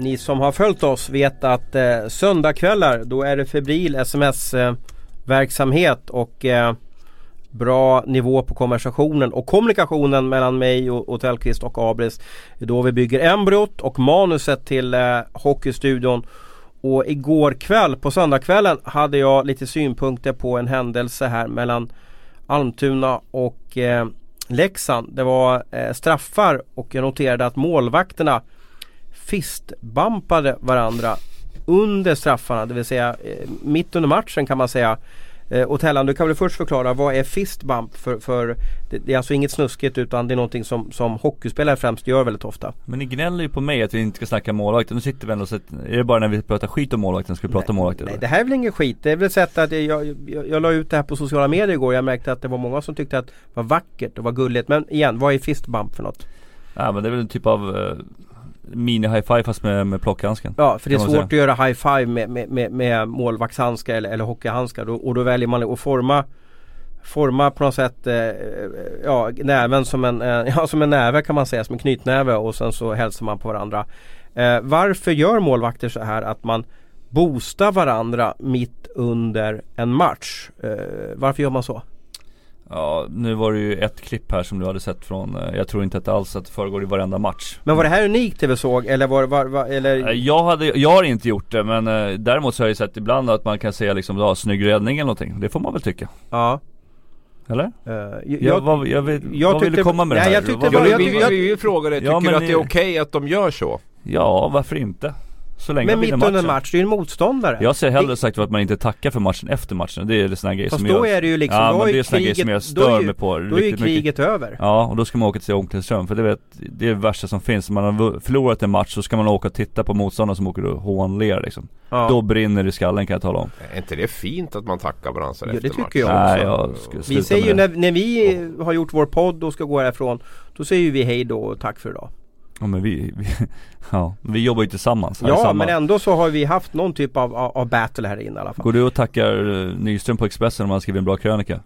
Speaker 1: Ni som har följt oss vet att eh, söndagkvällar då är det febril sms-verksamhet eh, och eh, bra nivå på konversationen och kommunikationen mellan mig och, och Tellqvist och Abris. Då vi bygger embryot och manuset till eh, Hockeystudion. Och igår kväll på söndagskvällen hade jag lite synpunkter på en händelse här mellan Almtuna och eh, Leksand. Det var eh, straffar och jag noterade att målvakterna fistbumpade varandra under straffarna, det vill säga eh, mitt under matchen kan man säga. Eh, och Tellan, du kan väl först förklara vad är fist bump? För, för det, det, är alltså inget snuskigt utan det är någonting som, som hockeyspelare främst gör väldigt ofta.
Speaker 3: Men ni gnäller ju på mig att vi inte ska snacka målvakten. Nu sitter vi ändå att, är det bara när vi pratar skit om målvakten ska vi prata om målvakten?
Speaker 1: Nej, det här är väl ingen skit. Det är väl sätt att jag, jag, jag, jag la ut det här på sociala medier igår. Jag märkte att det var många som tyckte att det var vackert och var gulligt. Men igen, vad är fist bump för något?
Speaker 3: Ja men det är väl en typ av uh, mini high five fast med, med plockhandsken.
Speaker 1: Ja, för det är svårt säga. att göra high five med, med, med, med målvaktshandskar eller, eller hockeyhandskar. Och, och då väljer man att forma Forma på något sätt eh, ja, näven som en, eh, ja, som en näve kan man säga, som en knytnäve och sen så hälsar man på varandra. Eh, varför gör målvakter så här att man boostar varandra mitt under en match? Eh, varför gör man så?
Speaker 3: Ja, nu var det ju ett klipp här som du hade sett från, eh, jag tror inte att det alls att det föregår i varenda match.
Speaker 1: Men var det här unikt det vi såg eller var, var, var eller?
Speaker 3: Eh, jag, hade, jag har inte gjort det men eh, däremot så har jag sett ibland att man kan säga liksom, ja, snygg räddning eller någonting. Det får man väl tycka.
Speaker 1: Ja.
Speaker 3: Eller? Uh, jag, jag, vad, jag, vet, jag vad vill du komma med nej, det här?
Speaker 2: Jag tyckte, vad, jag, vi, vi, vi frågade, tycker du att det är okej okay att de gör så?
Speaker 3: Ja, varför inte?
Speaker 1: Så länge Men mitt under en match, det är ju en motståndare.
Speaker 3: Jag ser hellre sagt att man inte tackar för matchen efter matchen. Det är sådana grejer
Speaker 1: Fast
Speaker 3: som
Speaker 1: då jag, är det ju liksom,
Speaker 3: ja,
Speaker 1: då
Speaker 3: men det är sådana grejer som jag stör mig på
Speaker 1: Då är ju kriget mycket. över.
Speaker 3: Ja, och då ska man åka till omklädningsrum. För det, vet, det är det värsta som finns. Om man har förlorat en match så ska man åka och titta på motståndaren som åker och hånler liksom. Ja. Då brinner det i skallen kan jag tala om.
Speaker 2: Är inte det fint att man tackar varandra ja,
Speaker 1: efter
Speaker 2: det
Speaker 1: tycker jag också. Nej, jag vi säger ju när, när vi har gjort vår podd och ska gå härifrån Då säger ju vi hej då och tack för idag.
Speaker 3: Ja men vi, vi, ja, vi jobbar ju tillsammans
Speaker 1: Ja samma. men ändå så har vi haft någon typ av, av, av battle här inne i alla fall
Speaker 3: Går du och tackar eh, Nyström på Expressen om han skriver en bra krönika?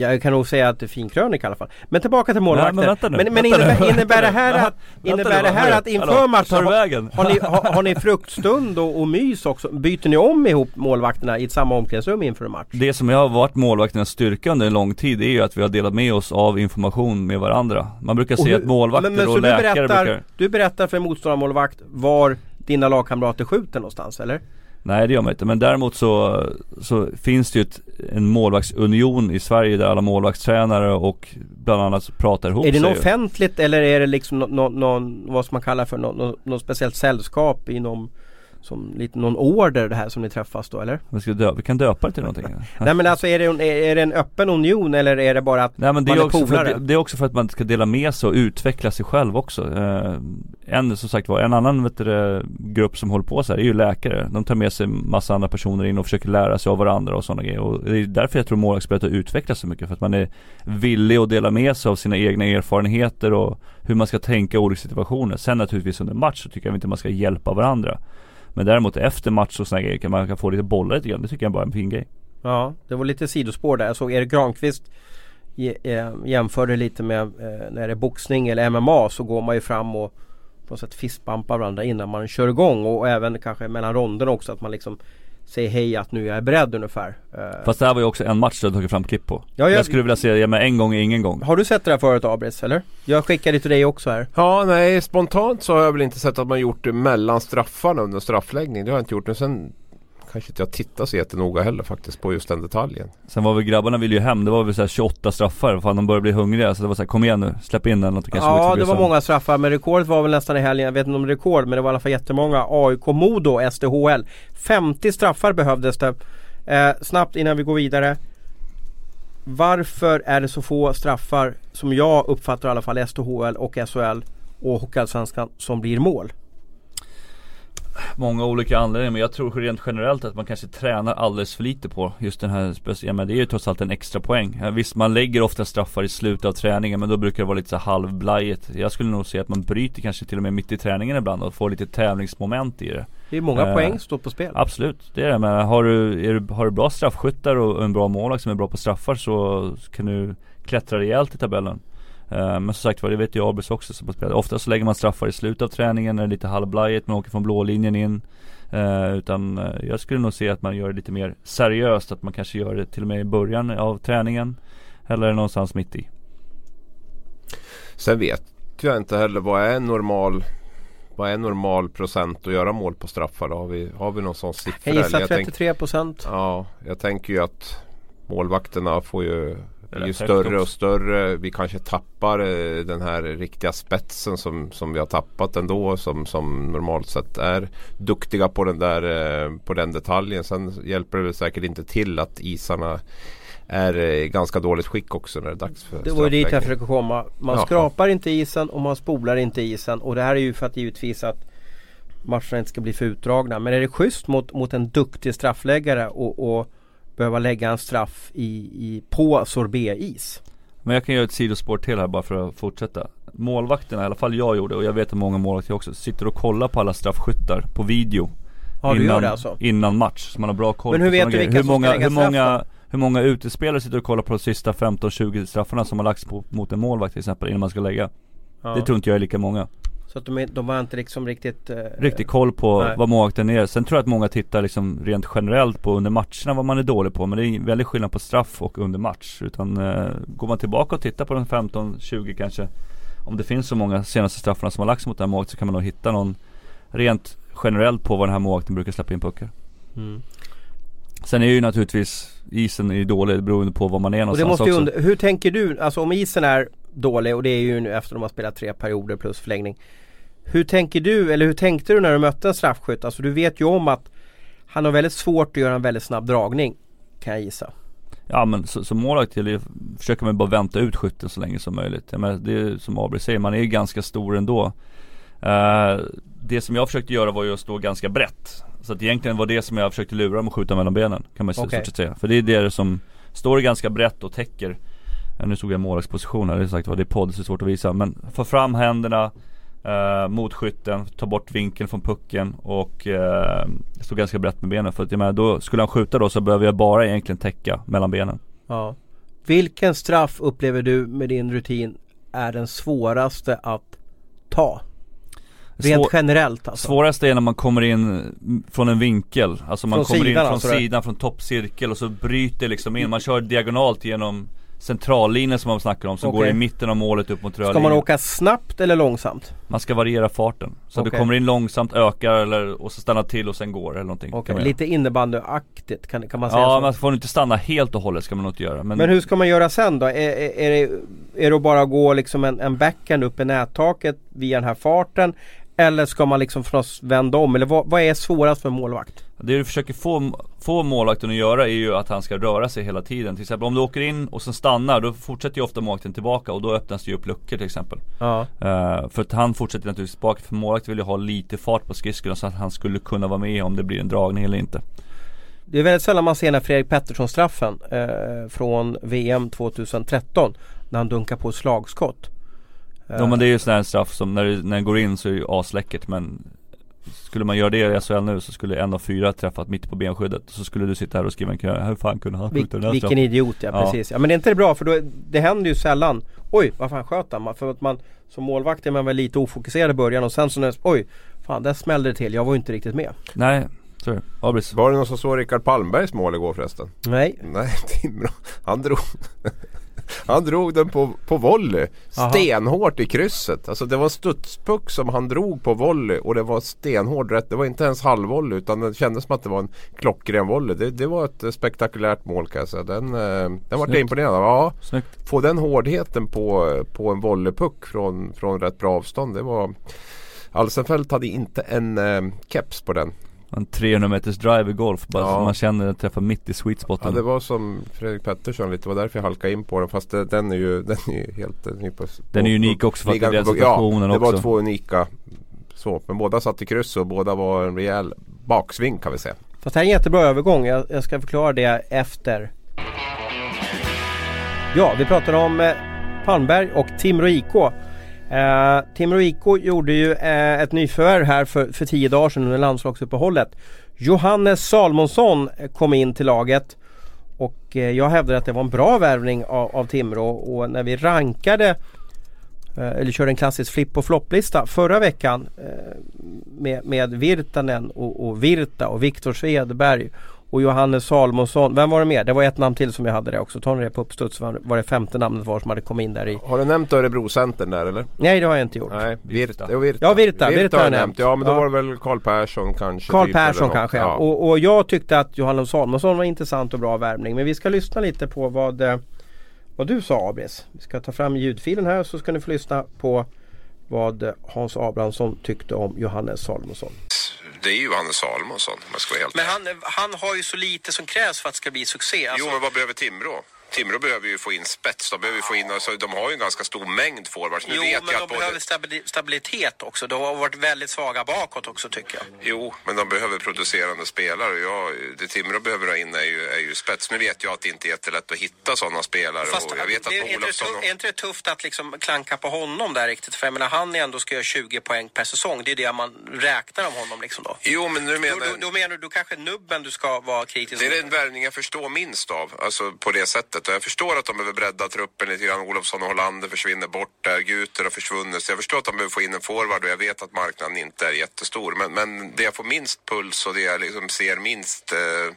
Speaker 1: Jag kan nog säga att det är fin krönika i alla fall. Men tillbaka till målvakten.
Speaker 3: men vänta
Speaker 1: nu, men, men innebär, innebär, det här att, innebär det här att inför matchen
Speaker 3: har,
Speaker 1: har, ni, har, har ni fruktstund och, och mys också? Byter ni om ihop målvakterna i samma omklädningsrum inför en match?
Speaker 3: Det som har varit målvakternas styrka under en lång tid är ju att vi har delat med oss av information med varandra. Man brukar säga att målvakter men, men, och läkare
Speaker 1: berättar,
Speaker 3: brukar...
Speaker 1: Du berättar för en motståndarmålvakt var dina lagkamrater skjuter någonstans eller?
Speaker 3: Nej det gör man inte, men däremot så, så finns det ju ett, en målvaktsunion i Sverige där alla målvaktstränare och bland annat pratar ihop
Speaker 1: sig Är det
Speaker 3: något
Speaker 1: offentligt eller är det liksom någon, no, vad som man kallar för något no, speciellt sällskap inom som lite någon order det här som ni träffas då eller?
Speaker 3: Vi, ska dö vi kan döpa det till någonting.
Speaker 1: Nej men alltså är det, en, är det en öppen union eller är det bara att
Speaker 3: Nej, men det man är, är också polare? För, det är också för att man ska dela med sig och utveckla sig själv också. Eh, En som sagt var, en annan vet du, grupp som håller på så här är ju läkare. De tar med sig massa andra personer in och försöker lära sig av varandra och sådana grejer. Och det är därför jag tror målvaktsspelet har utvecklats så mycket för att man är villig att dela med sig av sina egna erfarenheter och hur man ska tänka i olika situationer. Sen naturligtvis under match så tycker jag inte man ska hjälpa varandra men däremot efter match och sådana grejer kan man kan få lite bollar lite grann. Det tycker jag bara är en fin grej.
Speaker 1: Ja, det var lite sidospår där. Jag såg Erik Granqvist eh, jämförde lite med eh, när det är boxning eller MMA så går man ju fram och på något sätt fistbumpar varandra innan man kör igång och även kanske mellan ronderna också att man liksom Säg hej att nu är jag beredd ungefär.
Speaker 3: Eh, Fast det här var ju också en match du har tagit fram klipp på. Ja, jag, jag skulle vilja se det med en gång är ingen gång.
Speaker 1: Har du sett det här förut Abris eller? Jag skickade till dig också här.
Speaker 2: Ja nej spontant så har jag väl inte sett att man gjort det mellan straffarna under straffläggning. Det har jag inte gjort. Men sen kanske inte jag tittar så jättenoga heller faktiskt på just den detaljen.
Speaker 3: Sen var väl grabbarna ville ju hem, det var väl såhär 28 straffar, fan de började bli hungriga så det var såhär kom igen nu, släpp in den
Speaker 1: kanske Ja det var många straffar men rekordet var väl nästan i helgen, jag vet inte om rekord men det var i alla fall jättemånga. AIK Modo SDHL 50 straffar behövdes det. Eh, snabbt innan vi går vidare. Varför är det så få straffar som jag uppfattar i alla fall SDHL och SHL och Hockeyallsvenskan som blir mål?
Speaker 3: Många olika anledningar men jag tror rent generellt att man kanske tränar alldeles för lite på just den här speciella, men det är ju trots allt en extra poäng. Visst man lägger ofta straffar i slutet av träningen men då brukar det vara lite så halvblajigt. Jag skulle nog säga att man bryter kanske till och med mitt i träningen ibland och får lite tävlingsmoment i det.
Speaker 1: Det är många eh, poäng som står på spel.
Speaker 3: Absolut, det är det. Men har du, är du, har du bra straffskyttar och en bra målvakt som är bra på straffar så kan du klättra rejält i tabellen. Uh, men som sagt var, det vet ju Abris också som har spelat. Ofta så lägger man straffar i slutet av träningen när det är lite halvblajigt, man åker från blålinjen in. Uh, utan uh, jag skulle nog se att man gör det lite mer seriöst, att man kanske gör det till och med i början av träningen. Eller någonstans mitt i.
Speaker 2: Sen vet jag inte heller vad är normal vad är normal procent att göra mål på straffar? Har vi, har vi någon sån siffra?
Speaker 1: Jag gissar 33 procent.
Speaker 2: Ja, jag tänker ju att målvakterna får ju ju större och större. Vi kanske tappar eh, den här riktiga spetsen som, som vi har tappat ändå. Som, som normalt sett är duktiga på den där eh, på den detaljen. Sen hjälper det säkert inte till att isarna är i ganska dåligt skick också när det är dags för
Speaker 1: Det var ju dit jag försöker komma. Man Jaha. skrapar inte isen och man spolar inte isen. Och det här är ju för att givetvis att matcherna inte ska bli för utdragna. Men är det schysst mot, mot en duktig straffläggare och, och behöva lägga en straff i, i, på sorbet-is?
Speaker 3: Men jag kan göra ett sidospår till här bara för att fortsätta. Målvakterna, i alla fall jag gjorde och jag vet att många målvakter också, sitter och kollar på alla straffskyttar på video.
Speaker 1: Ja, innan, gör det alltså?
Speaker 3: Innan match, så man har bra koll
Speaker 1: Men hur vet du vilka hur många, som ska
Speaker 3: hur många, hur många utespelare sitter och kollar på de sista 15-20 straffarna som har lagts på, mot en målvakt till exempel innan man ska lägga? Ja. Det tror inte jag är lika många.
Speaker 1: Så att de, de har inte liksom riktigt eh,
Speaker 3: Riktigt koll på nej. vad målvakten är. Sen tror jag att många tittar liksom rent generellt på under matcherna vad man är dålig på. Men det är väldigt skillnad på straff och under match. Utan eh, går man tillbaka och tittar på de 15-20 kanske Om det finns så många senaste straffarna som har lagts mot den här målvakten så kan man nog hitta någon Rent generellt på vad den här målvakten brukar släppa in puckar. Mm. Sen är ju naturligtvis isen är dålig beroende på var man är någonstans
Speaker 1: och det måste också. hur tänker du, alltså om isen är dålig och det är ju nu efter de har spelat tre perioder plus förlängning. Hur tänker du, eller hur tänkte du när du mötte en straffskytt? Alltså du vet ju om att han har väldigt svårt att göra en väldigt snabb dragning. Kan jag gissa.
Speaker 3: Ja men som målvakt försöker man bara vänta ut skytten så länge som möjligt. Jag menar, det är som Abri säger, man är ju ganska stor ändå. Uh, det som jag försökte göra var ju att stå ganska brett. Så att egentligen var det som jag försökte lura med att skjuta mellan benen. Kan man okay. säga. För det är det som står ganska brett och täcker Nu såg jag målvaktsposition här, det är sagt vad det är podd så det är svårt att visa. Men få fram händerna eh, mot skytten, ta bort vinkeln från pucken och eh, stå ganska brett med benen. För att jag menar, då skulle han skjuta då så behöver jag bara egentligen täcka mellan benen.
Speaker 1: Ja. Vilken straff upplever du med din rutin är den svåraste att ta? Rent Svår, generellt alltså?
Speaker 3: Svårast är när man kommer in från en vinkel Alltså man från kommer in från alltså sidan, från toppcirkel och så bryter liksom in Man kör diagonalt genom centrallinjen som man snackar om som okay. går i mitten av målet upp mot
Speaker 1: rödlinjen Ska man åka snabbt eller långsamt?
Speaker 3: Man ska variera farten Så okay. att du kommer in långsamt, ökar eller och så stannar till och sen går eller någonting
Speaker 1: okay. lite innebandyaktigt kan, kan man säga
Speaker 3: Ja,
Speaker 1: så?
Speaker 3: man får inte stanna helt och hållet ska man nog inte göra
Speaker 1: men, men hur ska man göra sen då? Är, är, är, det, är det att bara gå liksom en, en backhand upp i nättaket via den här farten? Eller ska man liksom för oss vända om? Eller vad, vad är svårast för målvakt?
Speaker 3: Det du försöker få, få målvakten att göra är ju att han ska röra sig hela tiden. Till exempel om du åker in och sen stannar, då fortsätter ju ofta målvakten tillbaka och då öppnas det ju upp luckor till exempel. Ja. Uh, för att han fortsätter naturligtvis tillbaka, för målvakten vill ju ha lite fart på skridskorna så att han skulle kunna vara med om det blir en dragning eller inte.
Speaker 1: Det är väldigt sällan man ser den Fredrik Pettersson straffen eh, från VM 2013 när han dunkar på slagskott.
Speaker 3: Ja men det är ju sån här straff som när, när den går in så är det ju asläckert men Skulle man göra det i SHL nu så skulle en av fyra träffat mitt på benskyddet Så skulle du sitta här och skriva en kö, hur fan kunde han skjuta den här
Speaker 1: Vilken idiot ja, ja, precis. Ja men det är inte det bra för då, det händer ju sällan Oj, vad fan sköt han? För att man som målvakt är man väl lite ofokuserad i början och sen så när, oj Fan där smällde det till, jag var ju inte riktigt med
Speaker 3: Nej Sorry. Abris.
Speaker 2: Var det någon som såg Rickard Palmbergs mål igår förresten?
Speaker 1: Nej
Speaker 2: Nej, Timrå Han drog han drog den på, på volley. Stenhårt i krysset. Alltså det var studspuck som han drog på volley och det var stenhårt rätt. Det var inte ens halvvolley utan det kändes som att det var en klockren volley. Det, det var ett spektakulärt mål kan jag säga. Den, eh, den var jag imponerad av. Ja, Snyggt. Få den hårdheten på, på en volleypuck från, från rätt bra avstånd. Det var Alsenfelt hade inte en eh, keps på den.
Speaker 3: En 300 meters drive i golf, bara ja. så man känner att träffa mitt i sweet spoten
Speaker 2: Ja det var som Fredrik Pettersson lite, det var därför jag halkade in på den Fast det, den är ju, den är ju helt den
Speaker 3: är på, Den är unik också för att det är den situationen
Speaker 2: ja,
Speaker 3: det
Speaker 2: var två unika så, Men båda satt i kryss och båda var en rejäl baksving kan vi säga.
Speaker 1: Fast det här är en jättebra övergång, jag, jag ska förklara det efter. Ja, vi pratar om eh, Palmberg och Timrå IK Eh, Timrå IK gjorde ju eh, ett nyförvärv här för, för tio dagar sedan under landslagsuppehållet. Johannes Salmonsson eh, kom in till laget och eh, jag hävdar att det var en bra värvning av, av Timrå och när vi rankade eh, eller körde en klassisk flipp och flopplista förra veckan eh, med, med Virtanen och, och Virta och Viktor Svedberg och Johannes Salmonsson. Vem var det mer? Det var ett namn till som jag hade där också. Ta det på uppstuds var det femte namnet var som hade kommit in där i.
Speaker 2: Har du nämnt Örebrocentern där eller?
Speaker 1: Nej det har jag inte gjort.
Speaker 2: Nej, Virta. Jo,
Speaker 1: Virta. Ja Virta, Virta, Virta har jag nämnt.
Speaker 2: Ja men då ja. var det väl Karl Persson kanske.
Speaker 1: Karl typ, Persson kanske ja. Och, och, jag tyckte att Johannes Salmonsson var intressant och bra värvning. Men vi ska lyssna lite på vad, vad vad du sa Abris. Vi ska ta fram ljudfilen här så ska ni få lyssna på vad Hans Abrahamsson tyckte om Johannes Salomonsson.
Speaker 2: Det är ju ska vara helt
Speaker 1: Men han, han har ju så lite som krävs för att det ska bli succé. Alltså...
Speaker 2: Jo men vad behöver Timrå? Timrå behöver ju få in spets. De, behöver få in, alltså, de har ju en ganska stor mängd forwards.
Speaker 1: Nu jo, men de både... behöver stabilitet också. De har varit väldigt svaga bakåt också tycker jag.
Speaker 2: Jo, men de behöver producerande spelare. Jag, det Timrå behöver ha in är ju, är ju spets. Nu vet jag att det inte är jättelätt att hitta sådana spelare.
Speaker 1: Fast, jag vet att är, inte tuff, och... är inte det tufft att liksom klanka på honom där riktigt? För jag menar, han ändå ska göra 20 poäng per säsong. Det är det man räknar om honom liksom då.
Speaker 2: Jo, men nu menar...
Speaker 1: Då, då, då menar du kanske nubben du ska vara kritisk
Speaker 2: Det är den värvning jag förstår minst av. Alltså på det sättet sättet. Och jag förstår att de behöver bredda truppen lite grann. Olofsson och Hollander försvinner bort där. Guter har försvunnit. Så jag förstår att de behöver få in en forward och jag vet att marknaden inte är jättestor. Men, men det jag får minst puls och det jag liksom ser minst eh,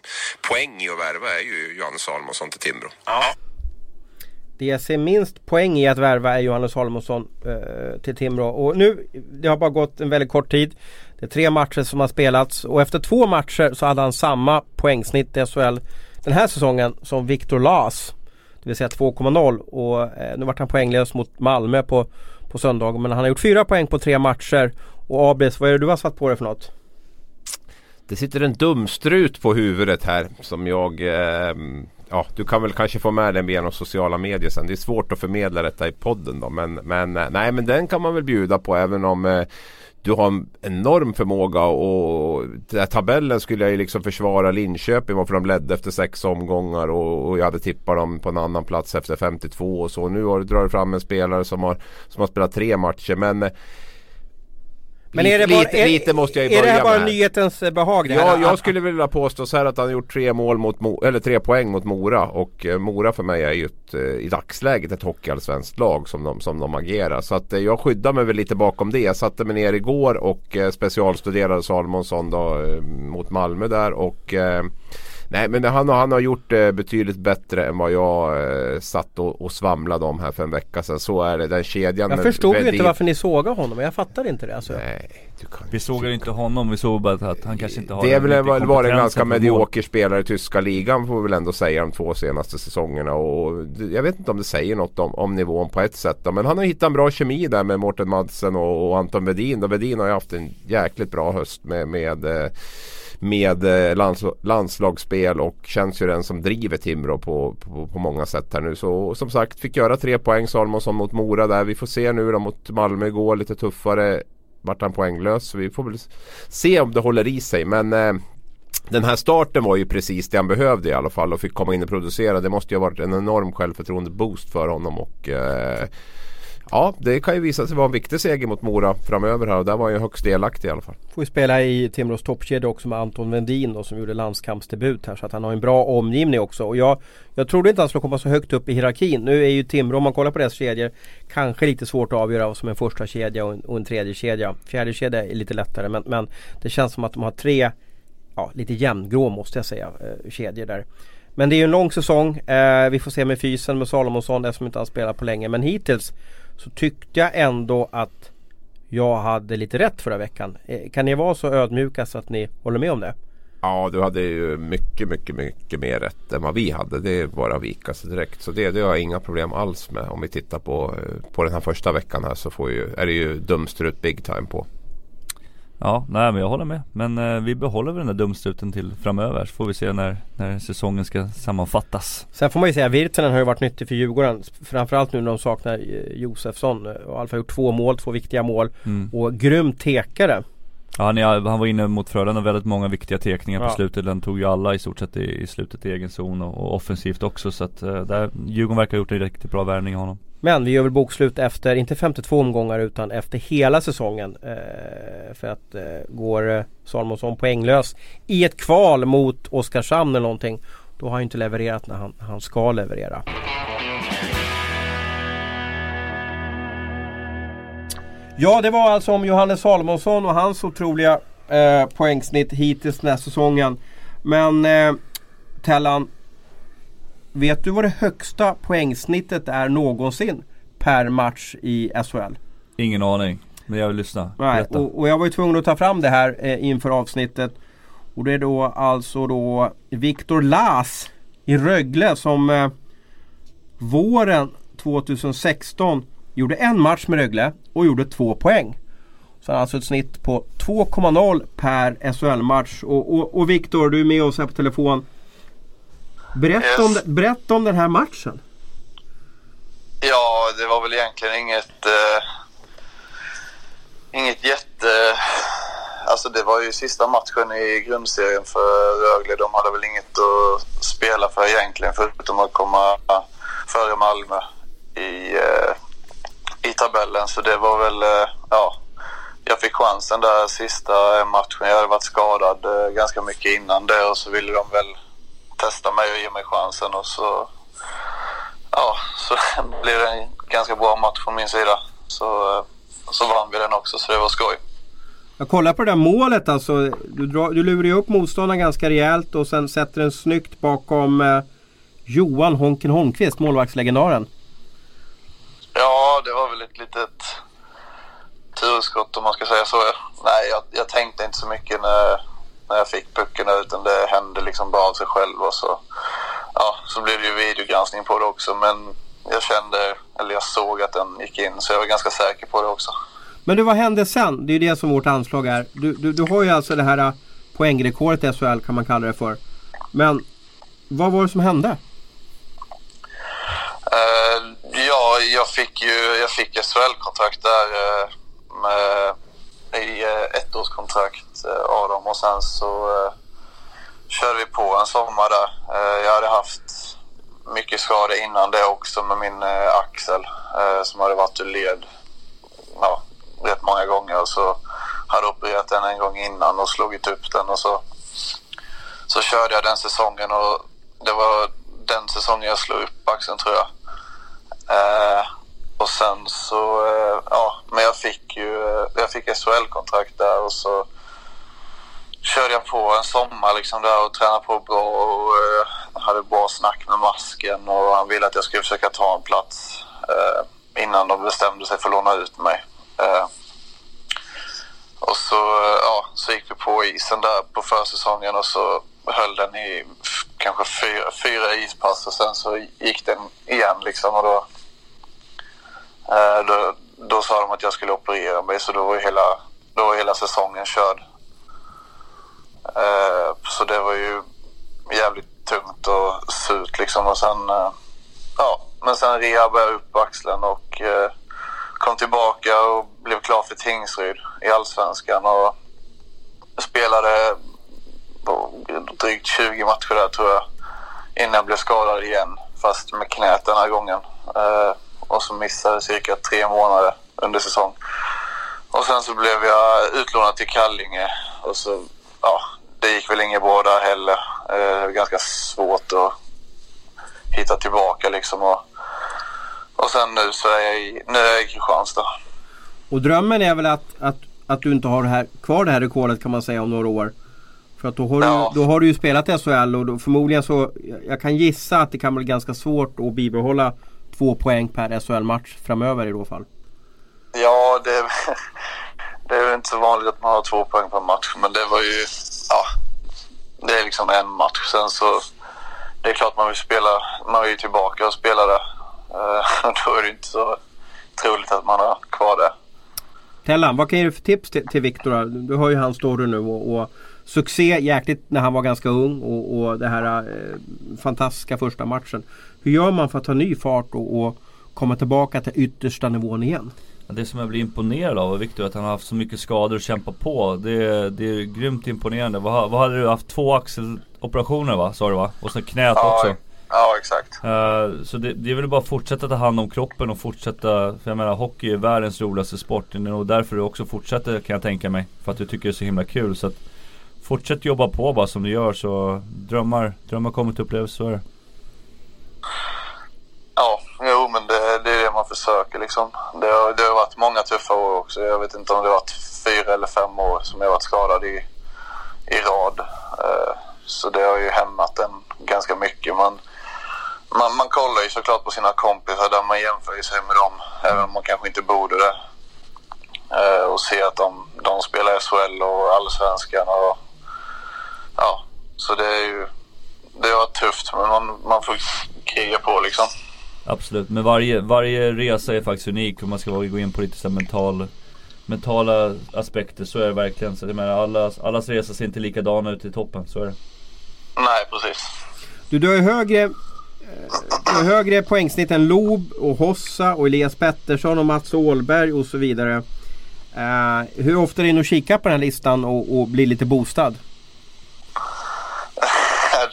Speaker 2: poäng i att värva är ju Johannes Salomonsson till Timbro.
Speaker 1: Ja. Det jag ser minst poäng i att värva är Johannes Holmonsson eh, till Timrå. Och nu, det har bara gått en väldigt kort tid. Det är tre matcher som har spelats och efter två matcher så hade han samma poängsnitt i SHL den här säsongen som Victor Las. Det vill säga 2,0 och eh, nu vart han poänglös mot Malmö på, på söndag. Men han har gjort fyra poäng på tre matcher. Och Abris, vad är det du har satt på dig för något?
Speaker 2: Det sitter en dumstrut på huvudet här som jag eh, Ja, du kan väl kanske få med den via sociala medier sen. Det är svårt att förmedla detta i podden då. Men, men eh, nej, men den kan man väl bjuda på även om eh, du har en enorm förmåga och den här tabellen skulle jag ju liksom försvara Linköping varför de ledde efter sex omgångar och, och jag hade tippat dem på en annan plats efter 52 och så. Nu har du dragit fram en spelare som har, som har spelat tre matcher men eh,
Speaker 1: men är det bara, lite, är, lite måste jag ju är det här bara med. nyhetens behag?
Speaker 2: Det ja, jag skulle vilja påstå så här att han har gjort tre mål mot eller tre poäng mot Mora och eh, Mora för mig är ju ett, eh, i dagsläget ett hockeyallsvenskt lag som de, som de agerar. Så att eh, jag skyddar mig väl lite bakom det. Jag satte mig ner igår och eh, specialstuderade Salomonsson då eh, mot Malmö där och eh, Nej men han, han har gjort det betydligt bättre än vad jag eh, satt och, och svamlade om här för en vecka sedan. Så är det. Den kedjan.
Speaker 1: Jag förstod ju inte varför ni sågar honom. Jag fattar inte det. Alltså.
Speaker 3: Nej, vi sågar inte honom. Vi såg bara att han kanske inte har
Speaker 2: Det är väl var, var en ganska medioker spelare i tyska ligan får vi väl ändå säga de två senaste säsongerna. Och jag vet inte om det säger något om, om nivån på ett sätt. Då. Men han har hittat en bra kemi där med Mårten Madsen och, och Anton Vedin. Vedin har ju haft en jäkligt bra höst med, med eh, med eh, lands, landslagsspel och känns ju den som driver Timrå på, på, på, många sätt här nu. Så som sagt fick göra tre poäng Salomonsson mot Mora där. Vi får se nu då mot Malmö igår lite tuffare. Vart han poänglös så vi får väl se om det håller i sig. Men eh, den här starten var ju precis det han behövde i alla fall och fick komma in och producera. Det måste ju ha varit en enorm självförtroende boost för honom och eh, Ja, det kan ju visa sig vara en viktig seger mot Mora framöver här och där var han ju högst delaktig i alla fall.
Speaker 1: Får ju spela i Timrås toppkedja också med Anton Vendin då som gjorde landskampsdebut här så att han har en bra omgivning också. Och jag, jag trodde inte han skulle komma så högt upp i hierarkin. Nu är ju Timrå, om man kollar på deras kedjor, kanske lite svårt att avgöra vad som är en första kedja och en, och en tredje kedja. Fjärde kedja är lite lättare men, men det känns som att de har tre, ja lite jämngrå måste jag säga, eh, kedjor där. Men det är ju en lång säsong. Eh, vi får se med fysen med Salomonsson, det som inte har spelat på länge. Men hittills så tyckte jag ändå att jag hade lite rätt förra veckan. Eh, kan ni vara så ödmjuka så att ni håller med om det?
Speaker 2: Ja, du hade ju mycket, mycket, mycket mer rätt än vad vi hade. Det är bara att vika sig direkt. Så det, det har jag inga problem alls med. Om vi tittar på, eh, på den här första veckan här så får ju, är det ju dumstrut big time på.
Speaker 3: Ja, nej men jag håller med. Men eh, vi behåller väl den där dumstruten till framöver. Så får vi se när, när säsongen ska sammanfattas.
Speaker 1: Sen får man ju säga Virtanen har ju varit nyttig för Djurgården. Framförallt nu när de saknar eh, Josefsson. Och Alfa har gjort två mål, två viktiga mål. Mm. Och grym tekare.
Speaker 3: Ja, han, han var inne mot Frölunda väldigt många viktiga tekningar ja. på slutet. Den tog ju alla i stort sett i, i slutet i egen zon och, och offensivt också. Så att eh, där, Djurgården verkar ha gjort en riktigt bra värvning av honom.
Speaker 1: Men vi gör väl bokslut efter, inte 52 omgångar utan efter hela säsongen. Eh, för att eh, går eh, Salomonsson poänglös i ett kval mot Oskarshamn eller någonting. Då har han inte levererat när han, han ska leverera. Ja det var alltså om Johannes Salomonsson och hans otroliga eh, poängsnitt hittills den här säsongen. Men eh, Tellan, Vet du vad det högsta poängsnittet är någonsin per match i SHL?
Speaker 3: Ingen aning, men jag vill lyssna.
Speaker 1: Nej, och, och, jag var ju tvungen att ta fram det här eh, inför avsnittet. Och det är då alltså då Viktor Las i Rögle som eh, våren 2016 gjorde en match med Rögle och gjorde två poäng. Så han har alltså ett snitt på 2,0 per SHL-match. Och, och, och Viktor, du är med oss här på telefon. Berätta, yes. om, berätta om den här matchen.
Speaker 4: Ja, det var väl egentligen inget... Eh, inget jätte... Alltså det var ju sista matchen i grundserien för Rögle. De hade väl inget att spela för egentligen förutom att komma före Malmö i, eh, i tabellen. Så det var väl, eh, ja, jag fick chansen där sista matchen. Jag hade varit skadad eh, ganska mycket innan det och så ville de väl testa mig och ge mig chansen och så, ja, så blev det en ganska bra match från min sida. Så, eh, så vann vi den också, så det var skoj.
Speaker 1: Jag kollar på det där målet alltså. Du, drar, du lurar ju upp motståndaren ganska rejält och sen sätter den snyggt bakom eh, Johan Honken Holmqvist, målvaktslegendaren.
Speaker 4: Ja, det var väl ett litet turskott om man ska säga så. Nej, jag, jag tänkte inte så mycket när, när jag fick pucken utan det hände liksom bara av sig själv och så, ja, så blev det ju videogranskning på det också. Men jag kände, eller jag såg att den gick in så jag var ganska säker på det också.
Speaker 1: Men du, vad hände sen? Det är ju det som vårt anslag är. Du, du, du har ju alltså det här poängrekordet i SHL kan man kalla det för. Men vad var det som hände?
Speaker 4: Uh, ja, jag fick ju jag fick SHL-kontrakt där uh, med, i uh, ettårskontrakt uh, av dem och sen så uh, körde vi på en sommar där. jag hade haft mycket skador innan det också med min axel som hade varit ur led ja, rätt många gånger och så hade opererat den en gång innan och slagit upp den och så, så körde jag den säsongen och det var den säsongen jag slog upp axeln tror jag. Eh, och sen så, eh, ja, men jag fick ju, jag fick SHL-kontrakt där och så körde jag på en sommar liksom där och tränade på bra och eh, hade bra snack med masken och han ville att jag skulle försöka ta en plats eh, innan de bestämde sig för att låna ut mig. Eh, och så, eh, ja, så gick vi på isen där på försäsongen och så höll den i kanske fyra, fyra ispass och sen så gick den igen liksom och då, eh, då, då sa de att jag skulle operera mig så då var hela, då var hela säsongen körd. Eh, så det var ju jävligt tungt och surt liksom och sen, eh, ja, men sen rehabade jag upp axeln och eh, kom tillbaka och blev klar för Tingsryd i Allsvenskan och spelade drygt 20 matcher där tror jag innan jag blev skadad igen fast med knät den här gången. Eh, och så missade cirka tre månader under säsong. Och sen så blev jag utlånad till Kallinge och så, ja, det gick väl inget bra där heller. Eh, det var ganska svårt att hitta tillbaka liksom. Och, och sen nu så är jag i, nu är jag i Kristianstad.
Speaker 1: Och drömmen är väl att, att, att du inte har det här, kvar det här rekordet kan man säga om några år? För att då har, ja. du, då har du ju spelat SHL och då, förmodligen så Jag kan gissa att det kan bli ganska svårt att bibehålla två poäng per SHL-match framöver i så fall.
Speaker 4: Ja, det, det är väl inte så vanligt att man har två poäng per match men det var ju Ja Det är liksom en match sen så Det är klart man vill spela Man vill tillbaka och spela där uh, Då är det inte så troligt att man har kvar det.
Speaker 1: Tellan, vad kan du ge för tips till, till Viktor? Du har ju hans story nu och, och succé jäkligt när han var ganska ung och, och det här eh, fantastiska första matchen. Hur gör man för att ta ny fart och, och komma tillbaka till yttersta nivån igen?
Speaker 3: Det som jag blir imponerad av Viktor att han har haft så mycket skador att kämpa på. Det, det är grymt imponerande. Vad, vad hade du haft? Två axeloperationer va? Sa du va? Och sen knät ja, också.
Speaker 4: Ja exakt.
Speaker 3: Uh, så det, det är väl bara att fortsätta ta hand om kroppen och fortsätta. För jag menar hockey är världens roligaste sport. Det är nog därför du också fortsätter kan jag tänka mig. För att du tycker det är så himla kul. Så att fortsätt jobba på bara som du gör så drömmar, drömmar kommer till upplevelse, så är det.
Speaker 4: Ja, jo men det, det, är det man försöker liksom. Det har, det har varit många tuffa år också. Jag vet inte om det har varit fyra eller fem år som jag varit skadad i, i rad. Eh, så det har ju hämmat en ganska mycket. Man, man, man kollar ju såklart på sina kompisar där man jämför sig med dem. Även om man kanske inte borde det. Eh, och ser att de, de spelar SHL och Allsvenskan och så det är ju det varit tufft men man, man får kriga på liksom.
Speaker 3: Absolut, men varje, varje resa är faktiskt unik om man ska gå in på lite så mental Mentala aspekter, så är det verkligen. Så jag menar, allas, allas resa ser inte likadana ut i toppen, så är det.
Speaker 4: Nej, precis.
Speaker 1: Du, du har ju högre, eh, du har högre poängsnitt än Lob och Hossa och Elias Pettersson och Mats Åhlberg och så vidare. Uh, hur ofta är du inne och kikar på den här listan och, och blir lite boostad?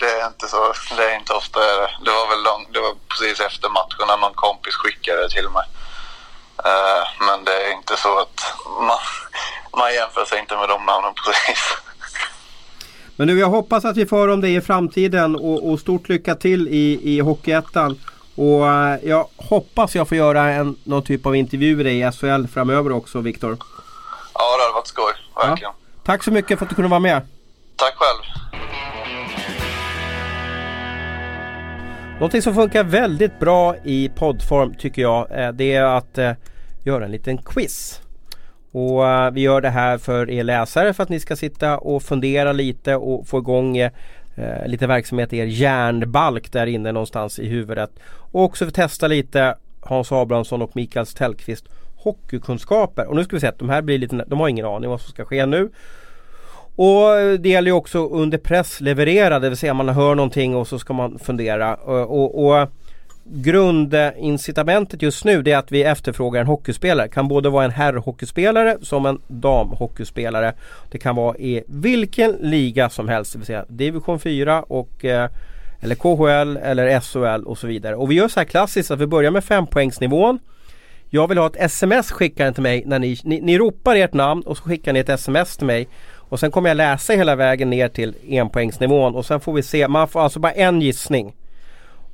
Speaker 4: Det är inte så. Det är inte ofta. Det var väl lång, det var precis efter matchen när någon kompis skickade det till mig. Uh, men det är inte så att man, man jämför sig inte med de namnen precis.
Speaker 1: Men nu jag hoppas att vi får om det i framtiden och, och stort lycka till i, i Hockeyettan. Och uh, jag hoppas jag får göra en, någon typ av intervjuer i SHL framöver också Viktor.
Speaker 4: Ja det hade varit skoj, verkligen. Ja.
Speaker 1: Tack så mycket för att du kunde vara med.
Speaker 4: Tack själv.
Speaker 1: Någonting som funkar väldigt bra i poddform tycker jag eh, det är att eh, göra en liten quiz. Och eh, vi gör det här för er läsare för att ni ska sitta och fundera lite och få igång lite verksamhet i er hjärnbalk där inne någonstans i huvudet. Och också för att testa lite Hans Abrahamsson och Mikael Tellqvist hockeykunskaper. Och nu ska vi se att de här blir lite, de har ingen aning vad som ska ske nu. Och det gäller ju också under press leverera, det vill säga man hör någonting och så ska man fundera. Och, och, och grundincitamentet just nu det är att vi efterfrågar en hockeyspelare. Det kan både vara en herrhockeyspelare som en damhockeyspelare. Det kan vara i vilken liga som helst, det vill säga division 4 och eh, eller KHL eller SHL och så vidare. Och vi gör så här klassiskt att vi börjar med fempoängsnivån. Jag vill ha ett sms skickade till mig när ni, ni, ni ropar ert namn och så skickar ni ett sms till mig. Och sen kommer jag läsa hela vägen ner till enpoängsnivån och sen får vi se. Man får alltså bara en gissning.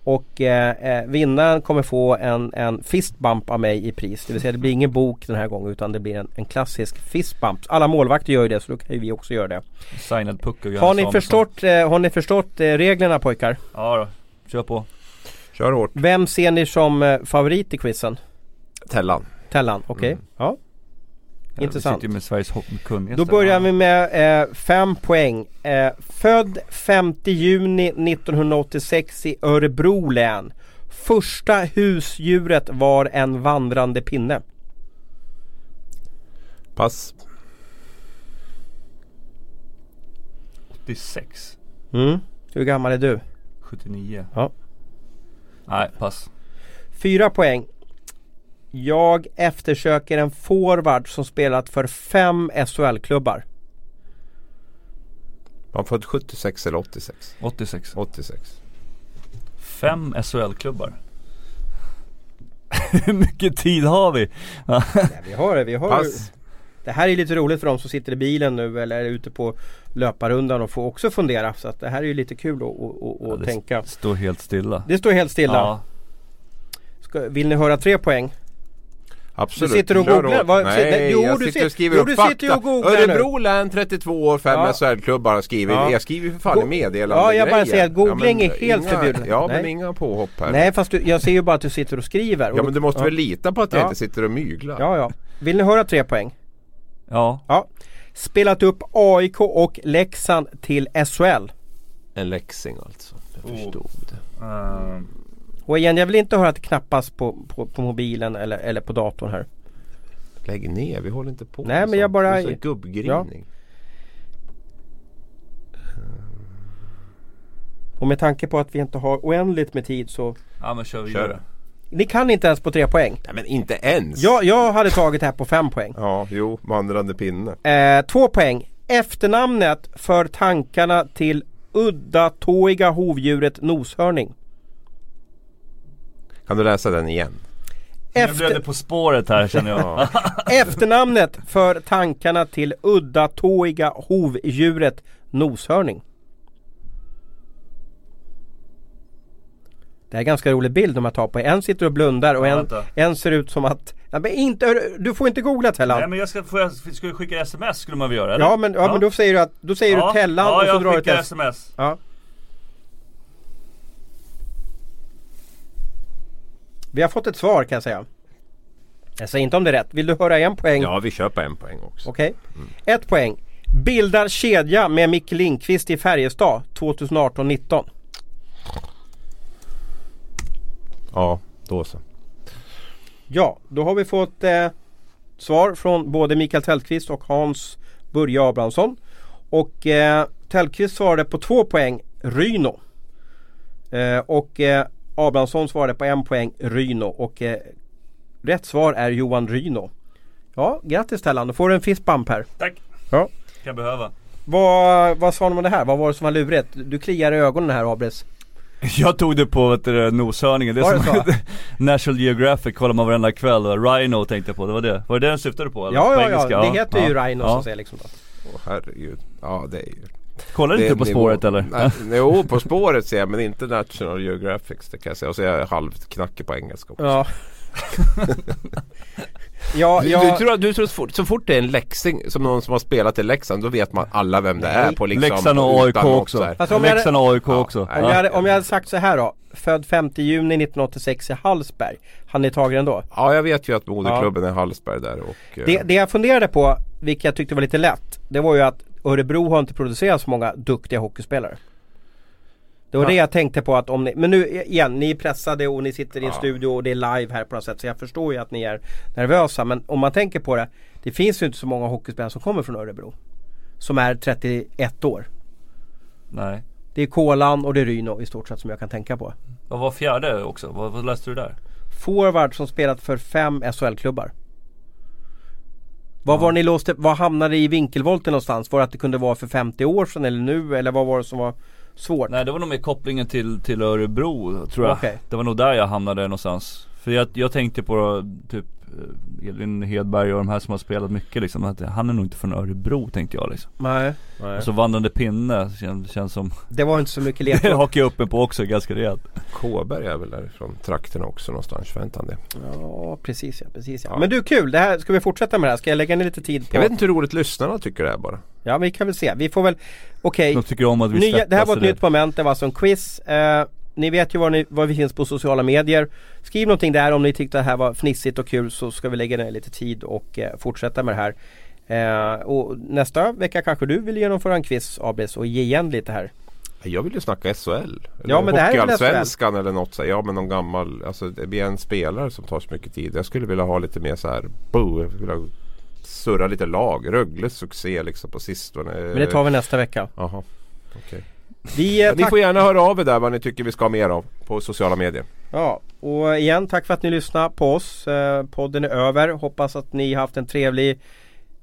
Speaker 1: Och eh, eh, vinnaren kommer få en, en fistbump av mig i pris. Det vill säga det blir ingen bok den här gången utan det blir en, en klassisk fistbump. Alla målvakter gör ju det så då kan ju vi också göra det.
Speaker 3: Signad puck
Speaker 1: har ni, förstått, eh, har ni förstått eh, reglerna pojkar?
Speaker 3: Ja då, kör på.
Speaker 2: Kör hårt.
Speaker 1: Vem ser ni som eh, favorit i quizen?
Speaker 2: Tellan.
Speaker 1: Tellan, okej. Okay. Mm. Ja. Intressant.
Speaker 3: Vi med Sveriges
Speaker 1: Då börjar vi med eh, fem poäng. Eh, född 5 juni 1986 i Örebro län. Första husdjuret var en vandrande pinne.
Speaker 2: Pass.
Speaker 3: 86.
Speaker 1: Mm. Hur gammal är du?
Speaker 3: 79.
Speaker 1: Ja.
Speaker 3: Nej, pass.
Speaker 1: Fyra poäng. Jag eftersöker en forward som spelat för fem SHL-klubbar.
Speaker 2: Var han född 76 eller 86?
Speaker 3: 86.
Speaker 2: 86.
Speaker 3: Fem SHL-klubbar. Hur mycket tid har vi?
Speaker 1: ja, vi har det, vi har Pass. Det här är lite roligt för de som sitter i bilen nu eller är ute på löparrundan och får också fundera. Så att det här är ju lite kul att, att, att ja, tänka.
Speaker 3: Det står helt stilla.
Speaker 1: Det står helt stilla. Ja. Ska, vill ni höra tre poäng?
Speaker 2: Absolut.
Speaker 1: Du sitter och googlar?
Speaker 2: Vad, Nej, jo, jag sitter och skriver jo, upp fakta. Örebro län 32 år, 5 ja. SHL-klubbar har skrivit. Ja. Jag skriver för fan i meddelande
Speaker 1: Ja, jag bara säger att googling ja, är helt
Speaker 2: inga,
Speaker 1: förbjudet.
Speaker 2: Ja, Nej. men inga påhopp här.
Speaker 1: Nej, fast du, jag ser ju bara att du sitter och skriver.
Speaker 2: Ja, men du måste väl lita på att jag inte sitter och myglar?
Speaker 1: Ja, ja. Vill ni höra tre poäng?
Speaker 3: Ja.
Speaker 1: Ja. Spelat upp AIK och Leksand till SHL.
Speaker 2: En läxing alltså. Jag oh. förstod det. Um.
Speaker 1: Och igen, jag vill inte höra att det knappas på, på, på mobilen eller, eller på datorn här.
Speaker 2: Lägg ner, vi håller inte på
Speaker 1: Nej men sånt. jag bara...
Speaker 2: Det är gubbgrinning. Ja.
Speaker 1: Och med tanke på att vi inte har oändligt med tid så...
Speaker 3: Ja men kör vi kör det.
Speaker 1: Ni kan inte ens på tre poäng.
Speaker 2: Nej men inte ens!
Speaker 1: Jag, jag hade tagit det här på fem poäng.
Speaker 2: Ja, jo, vandrande pinne.
Speaker 1: Eh, två poäng. Efternamnet för tankarna till udda tåiga hovdjuret noshörning.
Speaker 2: Kan du läsa den igen?
Speaker 3: Efter... Nu blev det På spåret här känner jag.
Speaker 1: Efternamnet för tankarna till udda tåiga hovdjuret noshörning. Det är en ganska rolig bild de har tagit på. En sitter och blundar och en, en ser ut som att ja, men inte, Du får inte googla Tellan.
Speaker 3: Nej men jag ska, får jag, ska jag skicka sms skulle man väl göra eller?
Speaker 1: Ja men, ja, ja. men då säger du att Då säger ja. du Tellan
Speaker 3: ja,
Speaker 1: och så drar du
Speaker 3: ett sms.
Speaker 1: Ja. Vi har fått ett svar kan jag säga. Jag säger inte om det är rätt. Vill du höra en poäng?
Speaker 2: Ja, vi kör på en poäng också.
Speaker 1: Okej. Okay. Mm. Ett poäng. Bildar kedja med Micke Lindqvist i Färjestad 2018-19.
Speaker 2: Ja. Då så.
Speaker 1: Ja, då har vi fått eh, svar från både Mikael Tellqvist och Hans Börje Abrahamsson. Och eh, Tellqvist svarade på två poäng Ryno. Eh, och eh, Abrahamsson svarade på en poäng Ryno. Och eh, rätt svar är Johan Ryno. Ja, grattis Tellan. Då får du en fistbump här.
Speaker 3: Tack!
Speaker 1: Ja.
Speaker 3: Kan behöva.
Speaker 1: Vad, vad sa de om det här? Vad var det som var lurigt? Du kliar i ögonen här Abris.
Speaker 3: Jag tog det på vet du, noshörningen, det
Speaker 1: Var
Speaker 3: är
Speaker 1: det
Speaker 3: som
Speaker 1: så?
Speaker 3: National Geographic kollar man varenda kväll Rhino tänkte jag på, det var det. Var det den syftade på eller?
Speaker 1: Ja,
Speaker 3: på
Speaker 1: ja, ja.
Speaker 3: engelska?
Speaker 1: Det heter ju Rhino
Speaker 3: ja.
Speaker 1: att säga liksom. Då.
Speaker 2: Åh herregud. Ja det är ju.
Speaker 3: Kollar du
Speaker 2: är
Speaker 3: inte På
Speaker 2: nivå.
Speaker 3: spåret eller?
Speaker 2: Nej, jo på spåret ser jag men inte National Geographic det kan jag säga. Och så är jag halvt knackig på engelska också.
Speaker 1: Ja. ja,
Speaker 2: Du,
Speaker 1: ja.
Speaker 2: du tror, du tror så, fort, så fort det är en läxing som någon som har spelat i Leksand då vet man alla vem det är på liksom
Speaker 3: Leksand och AIK också.
Speaker 1: Alltså, om jag-
Speaker 3: Leksand och AIK
Speaker 2: Ja,
Speaker 3: också.
Speaker 1: Om jag, hade, om jag hade sagt så här då. Född 5 juni 1986 i Hallsberg. Hade ni tagit den då?
Speaker 2: Ja jag vet ju att moderklubben är Hallsberg där och eh,
Speaker 1: Det, det jag funderade på, vilket jag tyckte var lite lätt. Det var ju att Örebro har inte producerat så många duktiga hockeyspelare. Det var
Speaker 2: Ja.
Speaker 1: det jag tänkte på att om ni, men nu igen, ni är pressade och ni sitter i en
Speaker 2: Ja.
Speaker 1: studio och det är live här på något sätt. Så jag förstår ju att ni är nervösa. Men om man tänker på det, det finns ju inte så många hockeyspelare som kommer från Örebro. Som är 31 år.
Speaker 3: Nej.
Speaker 1: Det är Kolan och det är Ryno i stort sett som jag kan tänka på.
Speaker 3: Vad var fjärde också? Vad, vad läste du där?
Speaker 1: Forward som spelat för fem SHL-klubbar. Vad var ni låste, vad hamnade i vinkelvolten någonstans? Var det att det kunde vara för 50 år sedan eller nu? Eller vad var det som var svårt?
Speaker 3: Nej det var nog mer kopplingen till, till Örebro tror jag.
Speaker 1: Okej.
Speaker 3: Det var nog där jag hamnade någonstans. För jag, jag tänkte på typ eh, Edvin Hedberg och de här som har spelat mycket liksom. Att han är nog inte från Örebro tänkte jag liksom.
Speaker 1: Nej,
Speaker 3: Och så vandrande pinne känns, känns som
Speaker 1: det var inte så mycket
Speaker 3: Det
Speaker 1: ledtråd.
Speaker 3: hakar jag upp mig på också ganska rejält.
Speaker 2: Kåberg är väl därifrån trakterna också någonstans. Han det?
Speaker 1: Ja precis ja, precis ja.
Speaker 2: Ja.
Speaker 1: Men du kul, det här, ska vi fortsätta med det här? Ska jag lägga ner lite tid på?
Speaker 2: Jag vet inte hur roligt lyssnarna tycker det är bara.
Speaker 1: Ja vi kan väl se, vi får väl Okej,
Speaker 3: De tycker om att vi
Speaker 1: Nya, det här var ett nytt moment, det var alltså en quiz. Eh, ni vet ju var, ni, var vi finns på sociala medier. Skriv någonting där om ni tyckte det här var fnissigt och kul så ska vi lägga ner lite tid och eh, fortsätta med det här. Eh, och nästa vecka kanske du vill genomföra en quiz Abis och ge igen lite här.
Speaker 2: Jag vill ju snacka SHL. Eller
Speaker 1: Ja, men det här är
Speaker 2: Hockeyallsvenskan eller något så. Ja men någon gammal. Alltså det blir en spelare som tar så mycket tid. Jag skulle vilja ha lite mer så här. Vilja surra lite lag. Rögles succé liksom på sistone.
Speaker 1: Men det tar vi nästa vecka.
Speaker 2: Jaha. Okej.
Speaker 1: Vi, eh,
Speaker 2: Ja, ni får gärna höra av er där vad ni tycker vi ska ha mer av på sociala medier.
Speaker 1: ja, och igen tack för att ni lyssnade på oss. Eh, podden är över. Hoppas att ni har haft en trevlig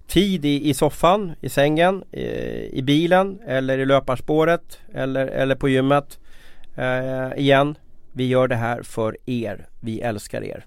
Speaker 1: tid i, i soffan, i sängen, i, i bilen eller i löparspåret eller, eller på gymmet. Eh, igen, vi gör det här för er. Vi älskar er.